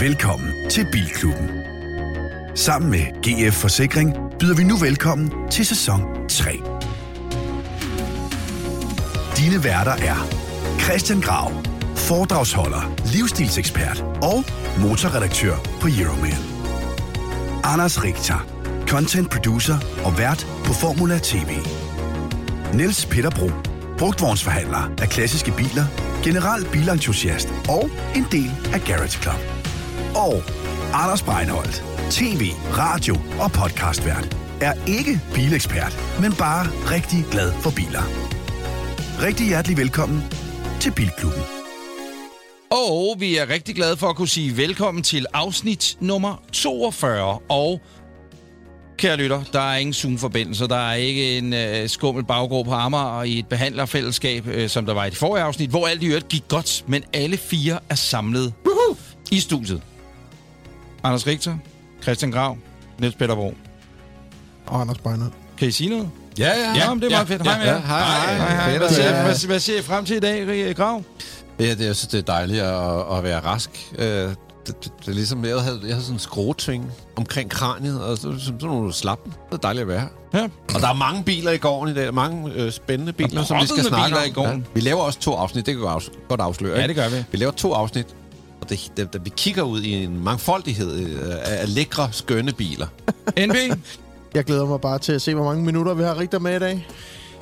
Velkommen til Bilklubben. Sammen med GF Forsikring byder vi nu velkommen til sæson 3. Dine værter er Christian Grav, foredragsholder, livsstilsekspert og motorredaktør på Euroman. Anders Richter, content producer og vært på Formula TV. Niels Peterbro, brugtvognsforhandler af klassiske biler, general bilentusiast og en del af Garage Club. Og Anders Breinholt, tv, radio og podcastvært, er ikke bilekspert, men bare rigtig glad for biler. Rigtig hjertelig velkommen til Bilklubben. Og vi er rigtig glade for at kunne sige velkommen til afsnit nummer 42. Og kære lytter, der er ingen Zoom-forbindelse, der er ikke en øh, skummel baggård på Amager og i et behandlerfællesskab, øh, som der var i det forrige afsnit, hvor alt i øvrigt gik godt, men alle fire er samlet Woohoo! i studiet. Anders Richter, Christian Grav, Niels Peter Bro. Og Anders Beiner. Kan I sige noget? Ja, ja, Ja, det er meget fedt. Hej med jer. hej, hej. Hej, hej. Hvad ser, hvad, hvad ser I frem til i dag, Grav? Ja, det, jeg synes, det er dejligt at, at være rask. Øh, det, det, det, er ligesom, jeg havde, jeg havde sådan en skruetving omkring kraniet, og så, så, sådan nogle slappen. Det er dejligt at være her. Ja. Og der er mange biler i gården i dag. Mange øh, spændende biler, som vi skal snakke biler om. i gården. Vi laver også to afsnit, det kan vi afs- godt afsløre. Ja, det gør vi. Vi laver to afsnit, det, det, det, vi kigger ud i en mangfoldighed øh, af, af lækre, skønne biler. NB? Jeg glæder mig bare til at se, hvor mange minutter vi har Richter med i dag.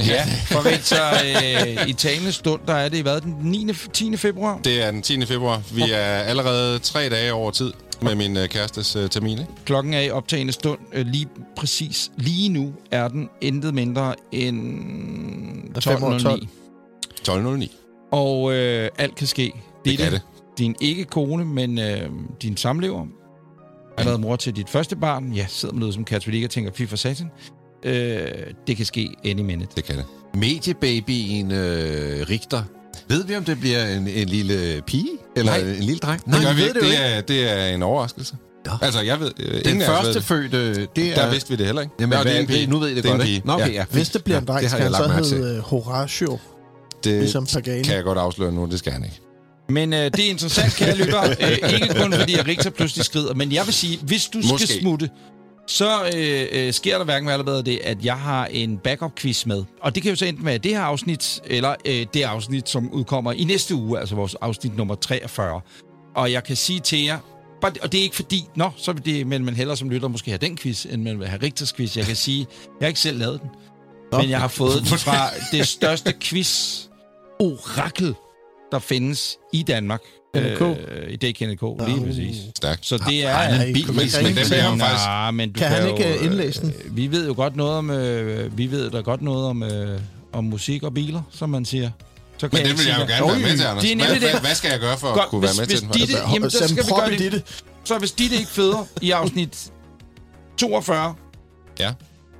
Ja, for så øh, i talende stund, der er det hvad, den 9. 10. februar? Det er den 10. februar. Vi er allerede tre dage over tid med min øh, kærestes øh, termin. Ikke? Klokken er i optagende stund. Øh, lige præcis lige nu er den intet mindre end er fem over 12.09. 12.09. Og øh, alt kan ske. Det kan det. Din ikke kone, men øh, din samlever, har været mor til dit første barn. Ja, sidder med noget som katolik og tænker, fy for satan. Øh, det kan ske any minute. Det kan det. Mediebabyen øh, Richter. Ved vi, om det bliver en, en lille pige? Eller Nej. en lille dreng? det gør vi ved ikke. jo Det er, det er en overraskelse. Nå. Altså, jeg ved... Øh, Den første det. fødte, det er... Der vidste vi det heller ikke. Jamen, Nå, det er en pige. Nu ved I det, det godt, ikke? Nå, okay, ja. ja. Hvis det bliver en Ja, dreng, det skal han så hedde øh, Horatio, Det ligesom Pagani. kan jeg godt afsløre nu. Det skal han ikke. Men øh, det er interessant, kære lytter. Øh, ikke kun fordi, at Richter pludselig skrider, men jeg vil sige, hvis du Måske. skal smutte, så øh, øh, sker der hverken eller det, at jeg har en backup-quiz med. Og det kan jo så enten være det her afsnit, eller øh, det afsnit, som udkommer i næste uge, altså vores afsnit nummer 43. Og jeg kan sige til jer, bare, og det er ikke fordi, nå, så vil det, men man hellere som lytter måske have den quiz, end man vil have Richters quiz. Jeg kan sige, jeg har ikke selv lavet den, Nå. men jeg har fået den fra det største quiz-orakel, der findes i Danmark. NK. Øh, I det er lige præcis. Stærkt. Så det er... Ej, en nej, bil, men- men den ham. jo faktisk- Nej, men du Kan han jo, ikke, øh, indlæse den? øh, Vi ved jo godt noget om... Øh, vi ved da godt noget om, øh, om musik og biler, som man siger. Så kan Men den ikke vil jeg jo gerne være med til, Anders. Det er Hvad, nemlig hvad, det. hvad skal jeg gøre for at Godt, kunne hvis, være med hvis til den? Ditte, jamen, så skal vi gøre det. Så hvis Ditte ikke føder i afsnit 42, Ja.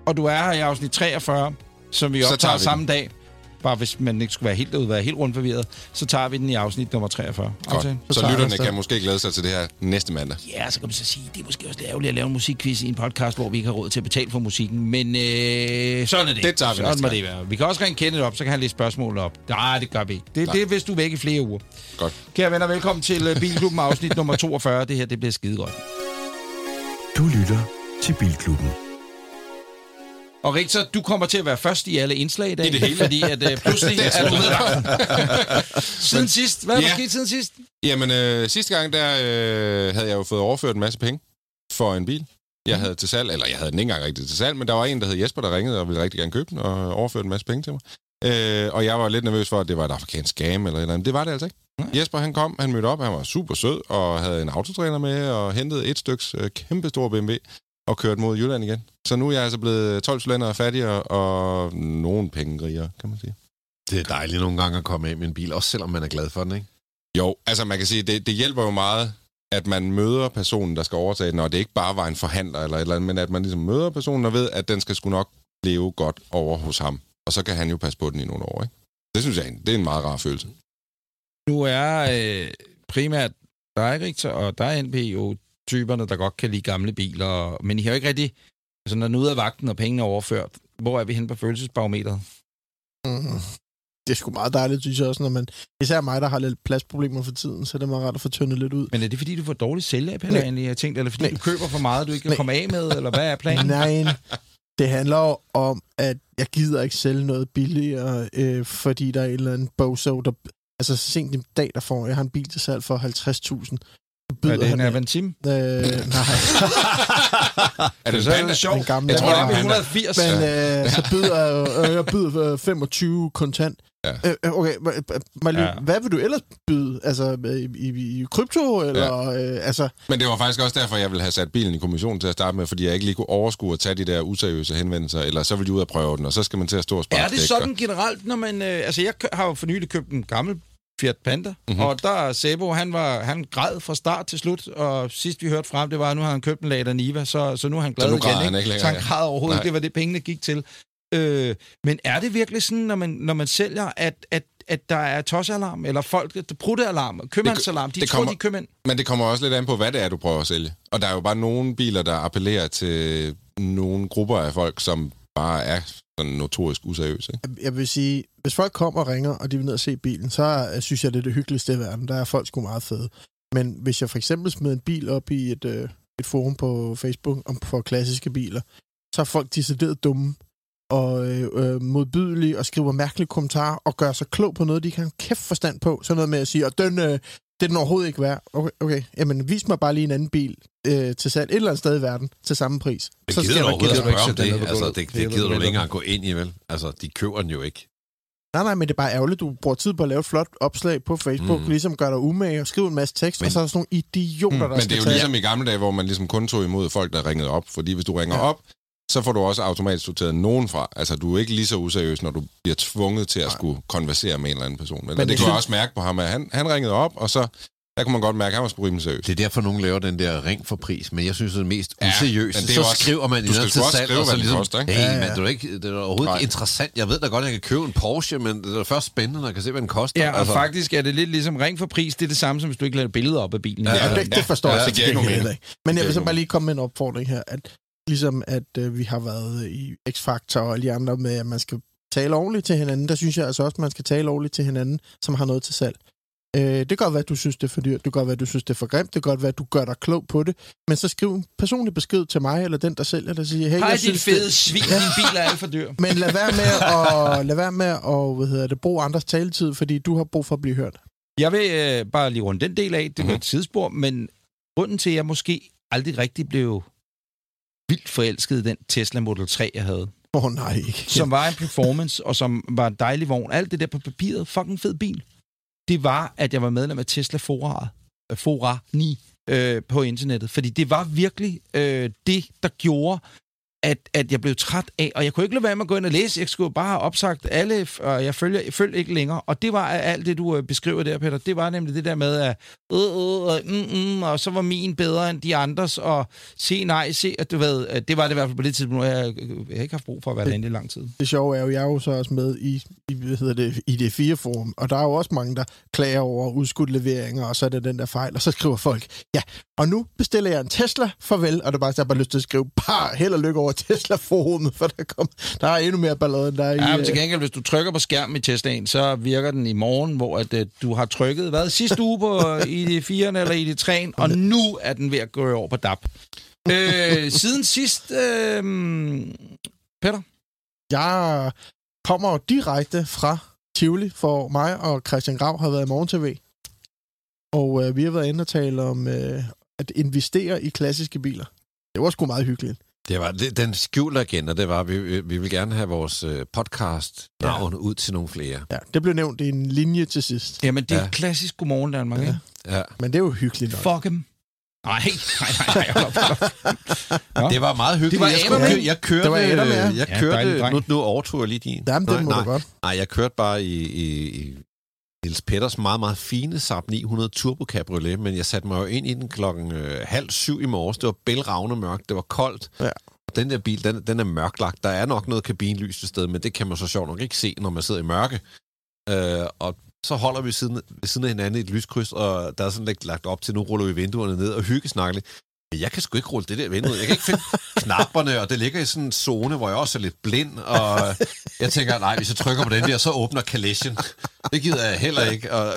og du er her i afsnit 43, som vi optager samme dag, bare hvis man ikke skulle være helt derude, være helt rundt forvirret, så tager vi den i afsnit nummer 43. Godt. Så Så lytterne kan måske glæde sig til det her næste mandag. Ja, så kan man så sige, det er måske også lidt ærgerligt at lave en musikquiz i en podcast, hvor vi ikke har råd til at betale for musikken. Men øh, sådan er det. Det tager vi sådan næste det være. Vi kan også ringe Kenneth op, så kan han læse spørgsmål op. Nej, det gør vi ikke. Det, Nej. det er, hvis du er væk i flere uger. Godt. Kære venner, velkommen til øh, Bilklubben afsnit nummer 42. Det her, det bliver skide godt. Du lytter til Bilklubben. Og Richter, du kommer til at være først i alle indslag i dag. I det hele. Fordi at øh, pludselig er du vagten. Siden sidst. Hvad er der Ja. sket siden sidst? Jamen, øh, sidste gang, der øh, havde jeg jo fået overført en masse penge for en bil. Jeg havde til salg, eller jeg havde den ikke engang rigtig til salg, men der var en, der hed Jesper, der ringede og ville rigtig gerne købe den, og overførte en masse penge til mig. Øh, og jeg var lidt nervøs for, at det var et afrikansk scam eller eller andet. Det var det altså ikke. Jesper, han kom, han mødte op, han var super sød, og havde en autotræner med, og hentede et styks øh, kæmpe stor BMW, og kørte mod Jylland igen. Så nu er jeg altså blevet 12 cylinder fattigere, og nogen penge rigere, kan man sige. Det er dejligt nogle gange at komme af med en bil, også selvom man er glad for den, ikke? Jo, altså man kan sige, det, det hjælper jo meget, at man møder personen, der skal overtage den, og det ikke bare var en forhandler eller et eller andet, men at man ligesom møder personen og ved, at den skal sgu nok leve godt over hos ham. Og så kan han jo passe på den i nogle år, ikke? Det synes jeg, det er en meget rar følelse. Nu er øh, primært dig, Richter, og der er NP jo typerne, der godt kan lide gamle biler, men I har jo ikke rigtig... Altså, når den er ude af vagten, og pengene er overført, hvor er vi henne på følelsesbarometeret? Mm. det er sgu meget dejligt, synes jeg også, når man... Især mig, der har lidt pladsproblemer for tiden, så det er meget rart at få tyndet lidt ud. Men er det fordi, du får dårligt sælge, Nej. egentlig? Jeg tænkte, eller fordi Nej. du køber for meget, du ikke kan Nej. komme af med, eller hvad er planen? Nej, det handler om, at jeg gider ikke sælge noget billigere, øh, fordi der er en eller anden bozo, der... Altså, så sent i dag, der får jeg har en bil til salg for 50.000. Byder Er det en han, Avantim? øh, nej, Er det Så den gamle. Jeg tror, Jeg det tror, er det er Panda. 180. Men øh, så byder jeg, øh, jeg byder øh, 25 kontant. Ja. Øh, øh, okay, Marlene, Ja. hvad vil du ellers byde? Altså, i, i, i krypto, eller... Ja. Øh, altså, Men det var faktisk også derfor, jeg ville have sat bilen i kommission til at starte med, fordi jeg ikke lige kunne overskue at tage de der useriøse henvendelser, eller så ville de ud og prøve den, og så skal man til at stå og spare Er det sådan generelt, når man... Øh, altså, jeg har jo for nylig købt en gammel Fiat Panda, Mhm. mm-hmm. og der er Sebo, han, var, han græd fra start til slut, og sidst vi hørte frem, det var, at nu har han købt en Lada Niva, så, så nu er han glad Så igen. han ikke længere, så han græd overhovedet Nej. det var det, pengene gik til. Øh, men er det virkelig sådan, når man, når man sælger, at, at, at der er tossealarm, eller folk, der brudtealarm, købmandsalarm, de det tror, kommer- de er købmænd? Men det kommer også lidt an på, hvad det er, du prøver at sælge. Og der er jo bare nogle biler, der appellerer til nogle grupper af folk, som bare er sådan notorisk useriøs. Ikke? jeg vil sige, hvis folk kommer og ringer, og de vil ned og se bilen, så øh, synes jeg, det er det hyggeligste i verden. Der er folk sgu meget fede. Men hvis jeg for eksempel smider en bil op i et, øh, et forum på Facebook om for klassiske biler, så er folk decideret dumme og øh, øh, modbydelige og skriver mærkelige kommentarer og gør sig klog på noget, de ikke har en kæft forstand på. Sådan noget med at sige, at den, øh, det er den overhovedet ikke værd. Okay, okay, jamen vis mig bare lige en anden bil øh, til salg et eller andet sted i verden til samme pris. Det Så gider skal du jeg overhovedet ikke at spørge om det. Altså, det, Det det er gider du ikke engang gå ind i, vel? Altså, de køber den jo ikke. Nej, nej, men det er bare ærgerligt, du bruger tid på at lave et flot opslag på Facebook, Mm. ligesom gør dig umage og skriver en masse tekst, Men- og så er der sådan nogle idioter, Mm, der Men skal det er jo tage... ligesom i gamle dage, hvor man ligesom kun tog imod folk, der ringede op. Fordi hvis du ringer Ja. op, så får du også automatisk sorteret nogen fra. Altså, du er ikke lige så useriøs, når du bliver tvunget til at skulle konversere med en eller anden person. Men, Men det kunne jeg også mærke på ham, at han, han ringede op, og så der kunne man godt mærke, at han var sgu rimelig seriøs. Det er derfor, nogen laver den der ring for pris, men jeg synes, det er mest Ja, useriøst. men det er så også- skriver man i skal noget til også salg, skrive, og så ligesom, koster, ikke? hey, Ja, men ja. det er, ikke, det er overhovedet Nej. ikke interessant. Jeg ved da godt, at jeg kan købe en Porsche, men det er først spændende, når jeg kan se, hvad den koster. Ja, og altså. faktisk er det lidt ligesom ring for pris. Det er det samme, som hvis du ikke lader billeder op af bilen. Ja, Ja, Ja, det, det forstår Ja, jeg det giver til ikke. Men jeg vil så bare lige komme med en opfordring her, at ligesom at øh, vi har været i X-Factor og alle de andre med, at man skal tale ordentligt til hinanden, der synes jeg altså også, at man skal tale ordentligt til hinanden, som har noget til salg. Øh, det kan godt være, at du synes, det er for dyrt. Det kan godt være, at du synes, det er for grimt. Det kan godt være, at du gør dig klog på det. Men så skriv en personlig besked til mig, eller den, der sælger det, og sige, hey, Hej, jeg dit synes, fede det... svin. Din bil er alt for dyr. Men lad være med at, lad være med at hvad hedder det, bruge andres taletid, fordi du har brug for at blive hørt. Jeg vil øh, bare lige runde den del af. Det var Mhm. et tidsspor, men grunden til, at jeg måske aldrig rigtig blev vildt forelsket i den Tesla Model 3, jeg havde, Åh oh, nej, ikke. som var en performance, og som var en dejlig vogn. Alt det der på papiret, fucking fed bil. Det var, at jeg var medlem af Tesla Fora, øh, Fora 9 øh, på internettet. Fordi det var virkelig øh, det, der gjorde, at, at jeg blev træt af, og jeg kunne ikke lade være med at gå ind og læse. Jeg skulle bare have opsagt alle, og jeg følger, jeg følger ikke længere. Og det var alt det, du øh, beskriver der, Peter. Det var nemlig det der med, at øh, øh, øh, mm, mm, og så var min bedre end de andres, og se nej, se, at du ved, at det var det i hvert fald på det tidspunkt, hvor jeg, jeg har ikke haft brug for at være derinde i lang tid. Det sjove er jo, jeg er jo så også med i, i hvad hedder det, i det fire forum, og der er jo også mange, der klager over udskudt leveringer, og så er det den der fejl, og så skriver folk, ja, og nu bestiller jeg en Tesla, farvel, og det er bare, jeg har bare lyst til at skrive, par, held og lykke over Tesla-forumet, for der, kom, der er endnu mere ballade, end der er i... Ja, men til øh, gengæld, hvis du trykker på skærmen i Teslaen, så virker den i morgen, hvor at, uh, du har trykket, hvad, sidste uge på, i det 4'eren eller i det 3'eren, og nu er den ved at gå over på DAP. øh, siden sidst, øh, Peter, Jeg kommer direkte fra Tivoli, for mig og Christian Grav har været i morgen-tv. Og øh, vi har været inde og tale om øh, at investere i klassiske biler. Det var sgu meget hyggeligt. Det var det, den skjulte agenda, det var, vi, vi vil gerne have vores øh, podcast-navn ud til nogle flere. Ja, det blev nævnt i en linje til sidst. jamen det er Ja. ja. klassisk Godmorgen Danmark, Ja. ja. Ja. Men det er jo hyggeligt nok. Fuck dem. Nej, nej, nej, op. Det var meget hyggeligt. Det var jeg, skulle, Adam, køre, jeg kørte, Det var Adam, ja. jeg Ja, kørte dreng. nu, nu overtog jeg lige din. Jamen, det nej, må nej, du godt. nej, jeg kørte bare i, i, i Niels Petters meget, meget fine Saab 900 Turbo Cabriolet, men jeg satte mig jo ind i den klokken øh, halv syv i morges. Det var bælragende mørkt, det var koldt. Ja. Og den der bil, den, den er mørklagt. Der er nok noget kabinlys et sted, men det kan man så sjovt nok ikke se, når man sidder i mørke. Øh, og så holder vi siden, ved siden af hinanden i et lyskryds, og der er sådan lidt lagt op til, nu ruller vi vinduerne ned og hyggesnakker lidt. Men jeg kan sgu ikke rulle det der vindue. Jeg kan ikke finde knapperne, og det ligger i sådan en zone, hvor jeg også er lidt blind, og jeg tænker, nej, hvis jeg trykker på den der, så åbner kalesjen. Det gider jeg heller ikke. Og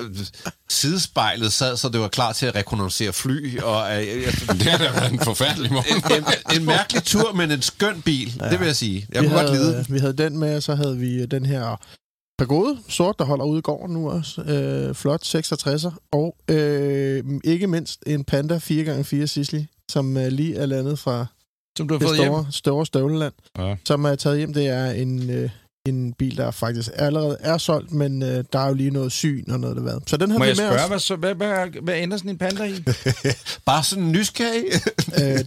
sidespejlet sad, så det var klar til at rekognoscere fly, og øh, jeg, Det har da været en forfærdelig morgen. en, en, en mærkelig tur, men en skøn bil, ja. det vil jeg sige. Jeg vi, kunne godt havde, lide den. vi havde den med, og så havde vi den her Pagode, sort, der holder ude i gården nu også. Øh, flot, 66'er. Og øh, ikke mindst en Panda 4x4 Sisley, som øh, lige er landet fra Som du har det fået hjem. store, store støvleland, Ja. som er taget hjem. Det er en, øh, en bil, der faktisk allerede er solgt, men øh, der er jo lige noget syn og noget der været. Så den har Må vi jeg med spørge, os. hvad, så, hvad, hvad, hvad ender sådan en panda i? Bare sådan nysgerrig. Øh,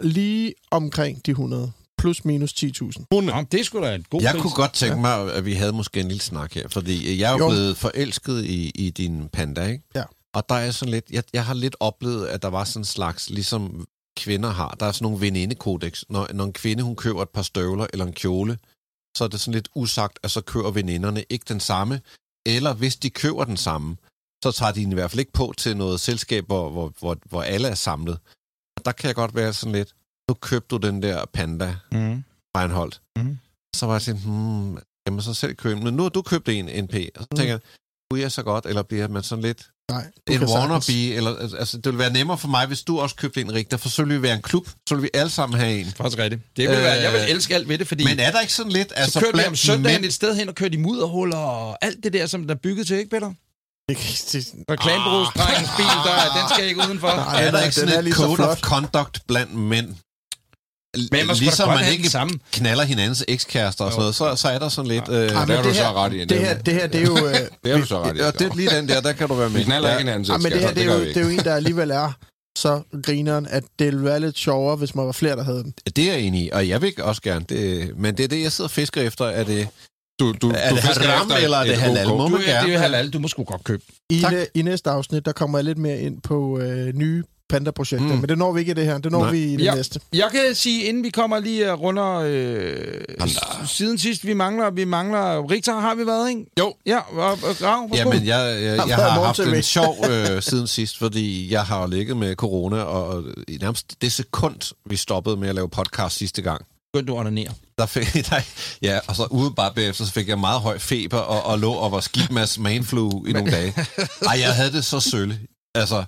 lige omkring de 100. Plus minus 10.000. Nå, det er sgu da en god Jeg pris. kunne godt tænke mig, at vi havde måske en lille snak her, fordi jeg er jo, Jo. blevet forelsket i, i din panda, ikke? Ja. Og der er sådan lidt, jeg, jeg har lidt oplevet, at der var sådan en slags, ligesom kvinder har, der er sådan nogle venindekodex. Når, når en kvinde, hun køber et par støvler eller en kjole, så er det sådan lidt usagt, at så køber veninderne ikke den samme, eller hvis de køber den samme, så tager de den i hvert fald ikke på til noget selskab, hvor, hvor, hvor, hvor alle er samlet. Og der kan jeg godt være sådan lidt, nu købte du den der panda, Mm. Reinholdt. Mhm. Så var jeg sådan, hmm, kan man så selv købe? Men nu har du købt en NP, og så Mm. tænker jeg, kunne jeg så godt, eller bliver man sådan lidt Nej, du en kan sagtens- wannabe? Eller, altså, det ville være nemmere for mig, hvis du også købte en rigtig, for så ville vi være en klub, så ville vi alle sammen have en. Faktisk rigtigt. Det vil være, jeg vil Øh, elske alt ved det, fordi Men er der ikke sådan lidt, så altså kørte vi blandt om søndagen mænd, et sted hen og kørte i mudderhuller og alt det der, som der er bygget til, ikke Peter? Reklamebureausdrengens bil, der, den skal ikke udenfor. Nej, er der er- ikke sådan et så code of conduct blandt mænd? Men man ligesom man ikke den samme. knaller hinandens ekskærester og sådan noget, så, så er der sådan lidt... Øh, Ej, det har du det så ret i. Det her, det her, det er jo... Øh, det har du så ret i. ja, det er lige den der, der kan du være med. Vi knaller ikke hinanden Ja, men det her, det er, jo, det er jo en, der alligevel er så grineren, at det ville være lidt sjovere, hvis man var flere, der havde den. Det er jeg enig i, og jeg vil også gerne. Det, men det er det, jeg sidder og fisker efter. Er det, Du, du, er du det fisker haram, eller er et- det et halal? Må Du, man det er halal, du må sgu godt købe. I, Tak. næ, I næste afsnit, der kommer jeg lidt mere ind på øh, nye Panda-projekter, Mm. men det når vi ikke i det her. Det når Nej. vi i det Ja. næste. Jeg kan sige, inden vi kommer lige og runder øh, siden sidst, vi mangler, vi mangler, Richter har vi været, ikke? Jo. Ja, og, og Grav, værsgo. Jamen, jeg, jeg, Har jeg været har haft en sjov øh, siden sidst, fordi jeg har ligget med corona, og, i nærmest det sekund, vi stoppede med at lave podcast sidste gang, Begyndte du at onanere. der fik, nej, ja, og så ude bare bagefter, så fik jeg meget høj feber, og, og lå og var skibmas manflu i nogle dage. Ej, jeg havde det så sølle. Altså,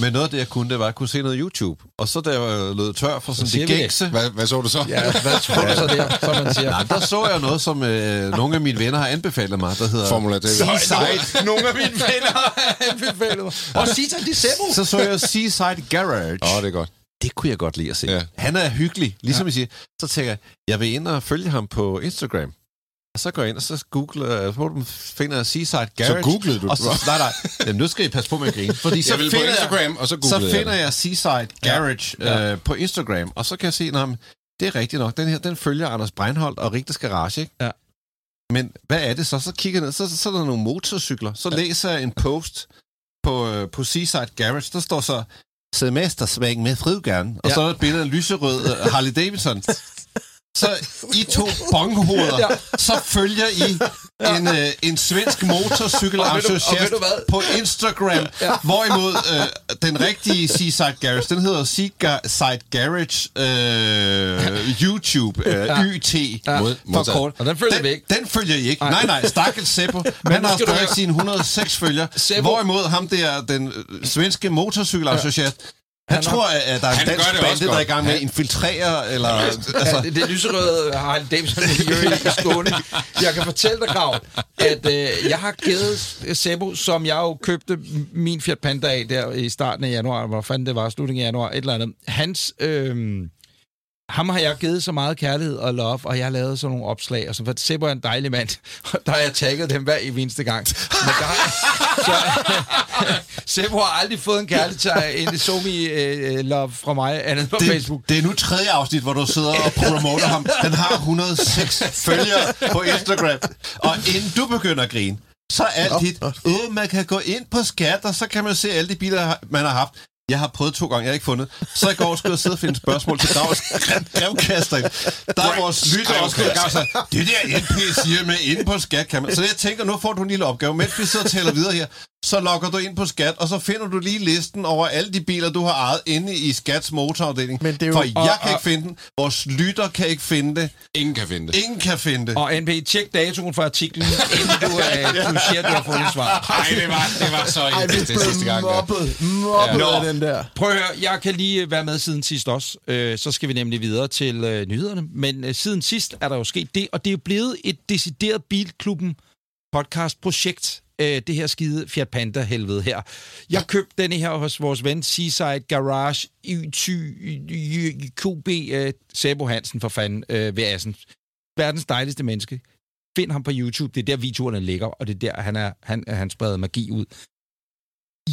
men noget af det, jeg kunne, det var, at jeg kunne se noget YouTube. Og så da jeg lød tør for sådan det. gængse... Hvad, hvad så du så? Ja, hvad tror du så der, som man siger? Nej, der så jeg noget, som øh, nogle af mine venner har anbefalet mig, der hedder... Formula D. Seaside. Nogle af mine venner har anbefalet mig. Og sig så, det er Sebo. Så så jeg Seaside Garage. Åh, det er godt. Det kunne jeg godt lide at se. Ja. Han er hyggelig, ligesom ja. jeg siger. Så tænker jeg, jeg vil ind og følge ham på Instagram. Og så går jeg ind, og så googler jeg, så finder jeg Seaside Garage. Så googlede du og så, nej, nej. Jamen, nu skal I passe på med at grine. Fordi så Jeg vil på finder Instagram, og så så googlede jeg finder det. jeg Seaside Garage Ja. ja. øh, på Instagram, og så kan jeg se, at det er rigtigt nok. Den her, den følger Anders Breinholt og Rigters Garage, ikke? Ja. Men hvad er det så? Så kigger jeg ned, så, så er der nogle motorcykler. Så ja. læser jeg en post på, øh, på Seaside Garage. Der står så, semestersving med frivgern. Og Ja. så er der et billede af en lyserød øh, Harley Davidson. Så I to bonghoveder, Ja. ja. så følger I en, øh, en svensk hvad? på Instagram, ja. hvorimod øh, den rigtige Seaside Garage, den hedder Seaside Garage øh, YouTube, øh, Ja. YT. Ja. Mod- For modtaget. kort. Og den følger vi Den, ikke. den følger I ikke. Nej, nej, stakkels Seppo. Han har stadig sine 106 følger. Seppo- Hvorimod ham der, den svenske motorcykelentusiast, han, Han tror, at der er en dansk bande, der er i gang med at infiltrere, eller... Altså, Altså, det, det lyserøde Harley Davidson miljø i, i Skåne. Jeg kan fortælle dig, Grav, at øh, jeg har givet Sebo, som jeg jo købte min Fiat Panda af der i starten af januar, hvor fanden det var, slutningen af januar, et eller andet. Hans... Øh, ham har jeg givet så meget kærlighed og love, og jeg har lavet sådan nogle opslag, og så for Sebo er en dejlig mand, og der har jeg tagget dem hver eneste gang. Men der, så, Sebo har aldrig fået en kærlighed til en somi uh, love fra mig, andet på Facebook. det, det er nu tredje afsnit, hvor du sidder og promoter ham. Den har 106 følgere på Instagram. Og inden du begynder at grine, så er alt dit, åh, man kan gå ind på skat, og så kan man se alle de biler, man har haft. Jeg har prøvet to gange, jeg har ikke fundet. Så i går skulle jeg sidde og finde spørgsmål til Gravs brevkaster. Der er vores lytter også gået gang og det der NP siger med inde på skat, kan man. Så jeg tænker, nu får du en lille opgave. Mens vi sidder og taler videre her, så logger du ind på Skat, og så finder du lige listen over alle de biler, du har ejet inde i Skats motorafdeling. Men det er jo- For jeg og- kan og- ikke finde den, vores lytter kan ikke finde det, Ingen kan finde det. ingen kan finde det. Og NP, tjek datoen for artiklen, inden du, øh, du siger, at du har fundet svar. Nej, det var, det var så Ej, det er sidste gang. mobbet, mobbet Ja. af den der. Prøv at høre, jeg kan lige være med siden sidst også. Øh, så skal vi nemlig videre til øh, nyhederne. Men øh, siden sidst er der jo sket det, og det er jo blevet et decideret Bilklubben podcast-projekt. Øh, det her skide Fiat Panda-helvede her. Jeg købte den her hos vores ven Seaside Garage Y20 QB øh, Sabo Hansen for fanden øh, ved Assen. Verdens dejligste menneske. Find ham på YouTube. Det er der, videoerne ligger, og det er der, han, er, han, han spreder magi ud.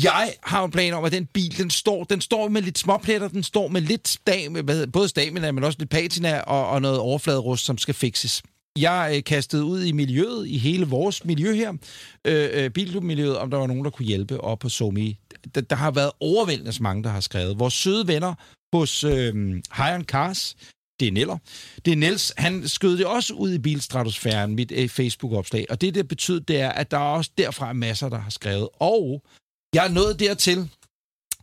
Jeg har en plan om, at den bil, den står, den står med lidt småpletter, den står med lidt stam, hvad både stamina, men også lidt patina og, og noget overfladerust, som skal fikses. Jeg øh, kastede ud i miljøet, i hele vores miljø her, øh, øh bilklubmiljøet, om der var nogen, der kunne hjælpe op på Somi. Der, der har været overvældende mange, der har skrevet. Vores søde venner hos øh, High Cars, det er Neller. Det er Niels, han skød det også ud i bilstratosfæren, mit øh, Facebook-opslag. Og det, det betyder, det er, at der er også derfra masser, der har skrevet. Og jeg er nået dertil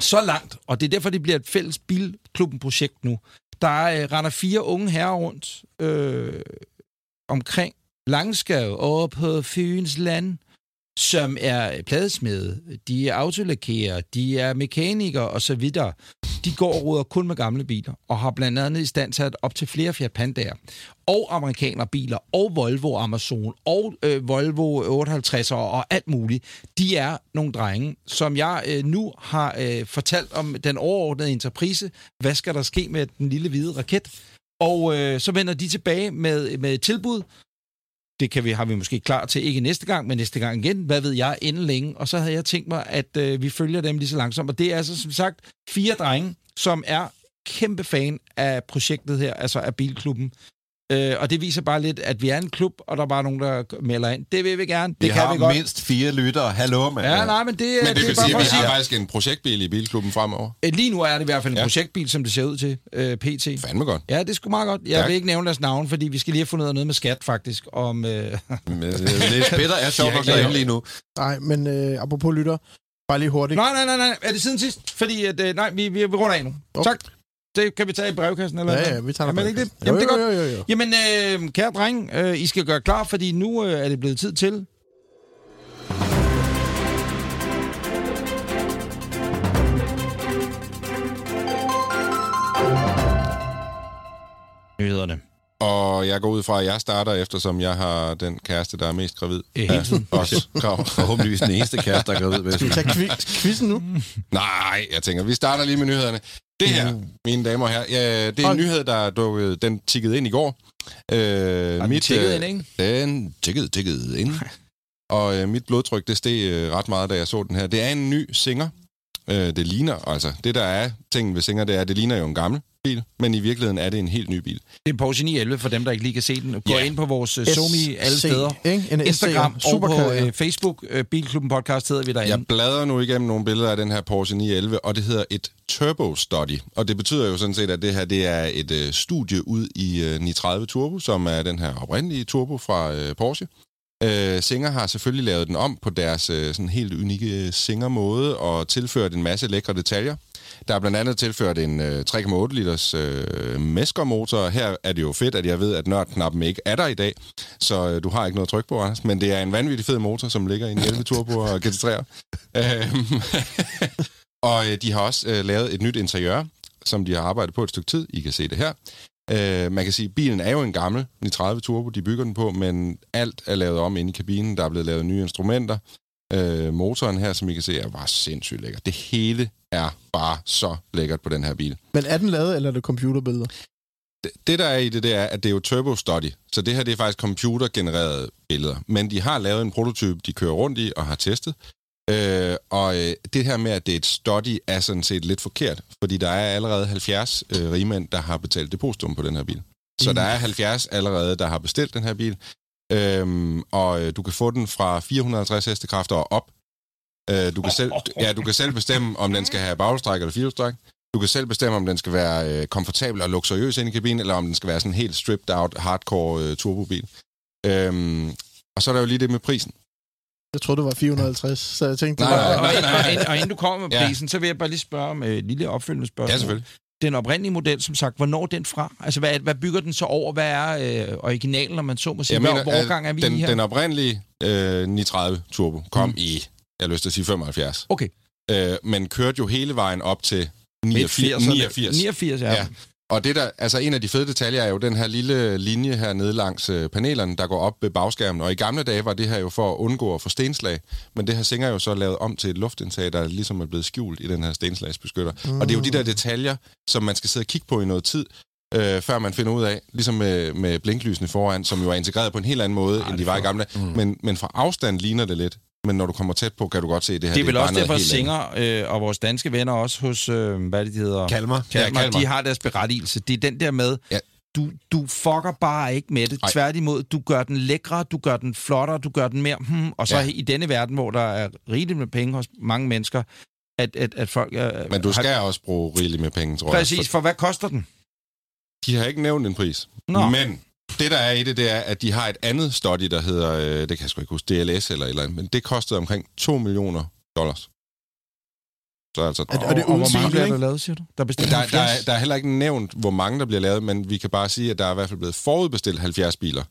så langt, og det er derfor, det bliver et fælles bilklubben-projekt nu. Der øh, render fire unge herrer rundt øh, omkring Langskov over på Fyns land, som er pladesmede, de er autolakerer, de er mekanikere og så videre. De går og råder kun med gamle biler, og har blandt andet i stand sat op til flere Fiat Pandaer, og amerikanerbiler, og Volvo Amazon, og øh, Volvo 58'er og alt muligt. De er nogle drenge, som jeg øh, nu har øh, fortalt om den overordnede entreprise. Hvad skal der ske med den lille hvide raket? Og øh, så vender de tilbage med, med et tilbud, det kan vi, har vi måske klar til, ikke næste gang, men næste gang igen, hvad ved jeg, inden længe. Og så havde jeg tænkt mig, at øh, vi følger dem lige så langsomt. Og det er altså som sagt fire drenge, som er kæmpe fan af projektet her, altså af Bilklubben. Øh, og det viser bare lidt, at vi er en klub, og der er bare nogen, der melder ind. Det vil vi gerne, det vi kan har vi godt. mindst fire lyttere. Hallo, mand. Ja, nej, men det, Men det, det er bare sige, for at at vi har faktisk en projektbil i Bilklubben fremover. Øh, Lige nu er det i hvert fald en Ja. projektbil, som det ser ud til, øh, PT. Fandme godt. Ja, det er sgu meget godt. Jeg Tak. vil ikke nævne deres navn, fordi vi skal lige have fundet noget med skat, faktisk. Om, øh, øh, Peter er sjovt nok De har ikke derinde lige nu. Nej, men øh, apropos lytter, bare lige hurtigt. Nej, nej, nej, nej. Er det siden sidst? Fordi, at, øh, nej, vi, vi, vi runder af nu. Okay. Tak. Det kan vi tage i brevkassen, eller Ja, hvad? ja, vi tager Jamen, ikke det? Jamen, det er godt. jo, jo, jo. Jamen, øh, kære dreng, øh, I skal gøre klar, fordi nu øh, er det blevet tid til... Nyhederne. Og jeg går ud fra, at jeg starter, eftersom jeg har den kæreste, der er mest gravid. Øh, hele tiden. Også krav. Forhåbentligvis den eneste kæreste, der er gravid. Skal vi tage kvi- quizzen nu? Nej, jeg tænker, vi starter lige med nyhederne. Det her, mine damer og herrer, ja, det er en Hold. nyhed, der er dukket, den tikkede ind i går. Øh, Har den tjekket ind, ikke? Den tikkede, tikkede ind. Og øh, mit blodtryk, det steg øh, ret meget, da jeg så den her. Det er en ny Singer. Øh, det ligner, altså, det der er tingen ved Singer, det er, det ligner jo en gammel bil, men i virkeligheden er det en helt ny bil. Det er en Porsche 911, for dem, der ikke lige kan se den. Gå Ja. ind på vores uh, Somi alle steder. Ikke? En Instagram SC, og på uh, Facebook. Uh, Bilklubben Podcast hedder vi derinde. Jeg bladrer nu igennem nogle billeder af den her Porsche 911, og det hedder et Turbo Study. Og det betyder jo sådan set, at det her det er et øh, studie ud i øh, 930 Turbo, som er den her oprindelige turbo fra øh, Porsche. Øh, Singer har selvfølgelig lavet den om på deres øh, sådan helt unikke Singer-måde og tilført en masse lækre detaljer. Der er blandt andet tilført en øh, 3,8 liters øh, Mesker-motor. Her er det jo fedt, at jeg ved, at nørdknappen ikke er der i dag, så øh, du har ikke noget tryk på, Anders. Men det er en vanvittig fed motor, som ligger i en 11 Turbo og GT3'er. Øhm, og øh, de har også øh, lavet et nyt interiør, som de har arbejdet på et stykke tid. I kan se det her. Øh, man kan sige, at bilen er jo en gammel 930 Turbo, de bygger den på, men alt er lavet om inde i kabinen. Der er blevet lavet nye instrumenter. Øh, motoren her, som I kan se, er bare sindssygt lækker. Det hele er bare så lækkert på den her bil. Men er den lavet, eller er det computerbilleder? Det, det der er i det, det er, at det er jo turbo study. Så det her, det er faktisk computergenererede billeder. Men de har lavet en prototype, de kører rundt i og har testet. Øh, og øh, det her med, at det er et study, er sådan set lidt forkert. Fordi der er allerede 70 øh, rigmænd, der har betalt depositum på den her bil. Så der er 70 allerede, der har bestilt den her bil. Øhm, og øh, du kan få den fra 450 hestekræfter og op. Øh, du, kan selv, ja, du kan selv bestemme, om den skal have baghjulstræk eller firehjulstræk. Du kan selv bestemme, om den skal være øh, komfortabel og luksuriøs inde i kabinen, eller om den skal være sådan en helt stripped out, hardcore øh, turbobil. Øhm, og så er der jo lige det med prisen. Jeg troede, det var 450, så jeg tænkte... Nej, var, nej, og, nej. og, inden, og inden du kommer med Ja. prisen, så vil jeg bare lige spørge om et lille opfølgende spørgsmål. Ja, selvfølgelig. Den oprindelige model, som sagt, hvornår den fra? Altså, hvad, hvad bygger den så over? Hvad er øh, originalen, når man så må sige? Jeg mener, hvor årgang er vi den, her? den oprindelige øh, 930 Turbo kom mm. i, jeg har lyst til at sige 75. Okay. Øh, men kørte jo hele vejen op til Midt 89. 80'erne. 89. 89, ja. Ja. Og det der, altså en af de fede detaljer er jo den her lille linje her nede langs øh, panelerne, der går op ved bagskærmen. Og i gamle dage var det her jo for at undgå at få stenslag. Men det her Singer jo så lavet om til et luftindtag, der ligesom er blevet skjult i den her stenslagsbeskytter. Mm. Og det er jo de der detaljer, som man skal sidde og kigge på i noget tid, øh, før man finder ud af, ligesom med, med blinklysene foran, som jo er integreret på en helt anden måde, Ej, end de var i gamle. Mm. Men, men fra afstand ligner det lidt. Men når du kommer tæt på, kan du godt se, at det her Det er vel bare også noget derfor. Singer øh, og vores danske venner også hos, øh, hvad er det, de hedder? Kalmar. Kalmar, Ja, Kalmar. de har deres berettigelse. Det er den der med, Ja. du, du fucker bare ikke med det. Ej. Tværtimod, du gør den lækre, du gør den flottere, du gør den mere... Hmm, og så Ja. i denne verden, hvor der er rigeligt med penge hos mange mennesker, at, at, at folk... Øh, Men du har- skal også bruge rigeligt med penge, tror jeg. Præcis, for hvad koster den? De har ikke nævnt en pris. Nå. Men det, der er i det, det er, at de har et andet study, der hedder, øh, det kan jeg sgu ikke huske, DLS eller et eller andet, men det kostede omkring 2 millioner dollars. Så altså... Er det- og det er og uden hvor mange bliver der lavet, siger du? Der er Der, der, er, 70? der er heller ikke nævnt, hvor mange der bliver lavet, men vi kan bare sige, at der er i hvert fald blevet forudbestilt 70 biler.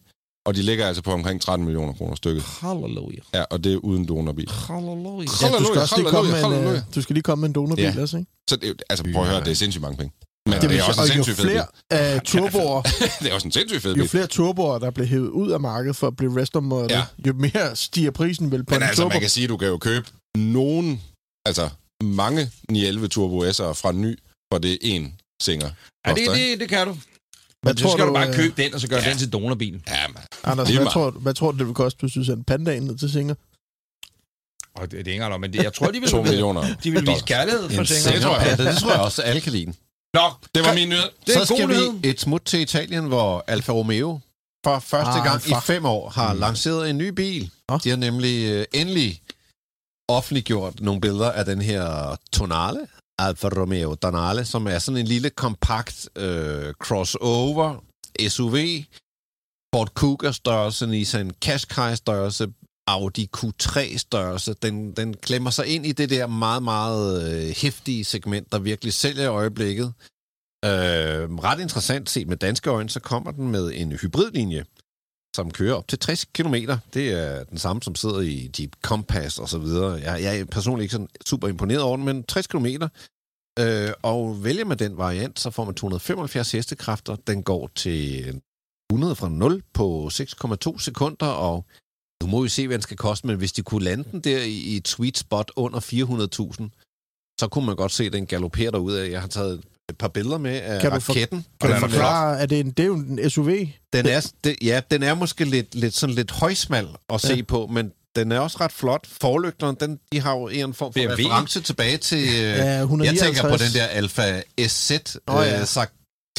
Og de ligger altså på omkring 13 millioner kroner stykket. Halleluja. Ja, og det er uden donorbil. Halleluja. ja, du skal Halleluja, også lige komme med en, øh, du skal lige komme med en donorbil Ja. også, ikke? Så det, er altså, prøv at høre, det er sindssygt mange penge. Men Det, det, er også en sindssygt fed bil. flere uh, turboer, det er også en sindssygt fed jo flere turboer, der bliver hævet ud af markedet for at blive restomodel, Ja. jo mere stiger prisen vel på Men en altså, turbo. man kan sige, at du kan jo købe nogen, altså mange 911 Turbo S'er fra ny, for det er én singer. Ja, det, det, det kan du. Hvad Men så skal du, du, bare øh, købe den, og så gøre ja. den til donorbilen. Ja, man. Anders, hvad meget. tror, du- hvad tror du, det vil koste, hvis du sender pandaen ned til Singer? Og det, det er ikke engang, men det, jeg tror, de vil, 2 millioner. de vil vise kærlighed for En Singer. Det tror jeg. Det tror jeg også, alle kan lide. Nå, Det var min nyhed. Det er Så skal nyhed. vi et smut til Italien, hvor Alfa Romeo for første Ah, gang i fuck. fem år har Mm. lanceret en ny bil. Nå. De har nemlig øh, endelig offentliggjort nogle billeder af den her Tonale, Alfa Romeo Tonale, som er sådan en lille kompakt øh, crossover SUV, Ford Kuga størrelse, Nissan Qashqai størrelse, Audi Q3 størrelse. Den, den klemmer sig ind i det der meget, meget øh, hæftige segment, der virkelig sælger i øjeblikket. Øh, ret interessant set med danske øjne, så kommer den med en hybridlinje, som kører op til 60 km. Det er den samme, som sidder i Jeep Compass og så videre. Jeg, jeg er personligt ikke sådan super imponeret over den, men 60 km. Øh, og vælger man den variant, så får man 275 hestekræfter. Den går til 100 fra 0 på 6,2 sekunder, og nu må vi se, hvad den skal koste, men hvis de kunne lande den der i i et sweet spot under 400.000, så kunne man godt se den galopere derud af. Jeg har taget et par billeder med af Kan du for- raketten. Kan og du den er forklare, at det er, en, det er jo en SUV? den er, det, ja, den er måske lidt, lidt, sådan lidt højsmal at se Ja. på, men den er også ret flot. Forlygterne, den, de har jo en form for BMW. reference tilbage til... Øh, Ja, jeg 159. tænker på den der Alfa SZ, oh, ja. ja. øh, Sag-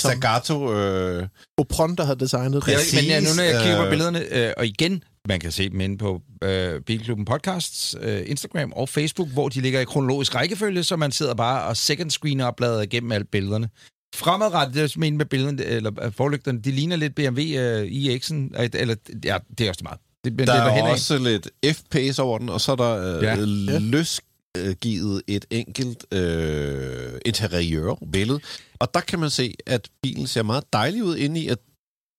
Zagato. Øh, Opron, der har designet det. Præcis, men ja, nu når jeg kigger på øh, billederne, øh, og igen, man kan se dem inde på øh, Bilklubben Podcasts, øh, Instagram og Facebook, hvor de ligger i kronologisk rækkefølge, så man sidder bare og second screener og bladrer igennem alle billederne. Fremadrettet, det er med billederne, eller øh, forlygterne, de ligner lidt BMW øh, iX'en, øh, eller ja, det er også meget. Det, men der det er henad. også lidt FPS over den, og så er der øh, Ja. ja. løsgivet et enkelt øh, interiørbillede. Og der kan man se, at bilen ser meget dejlig ud inde i, at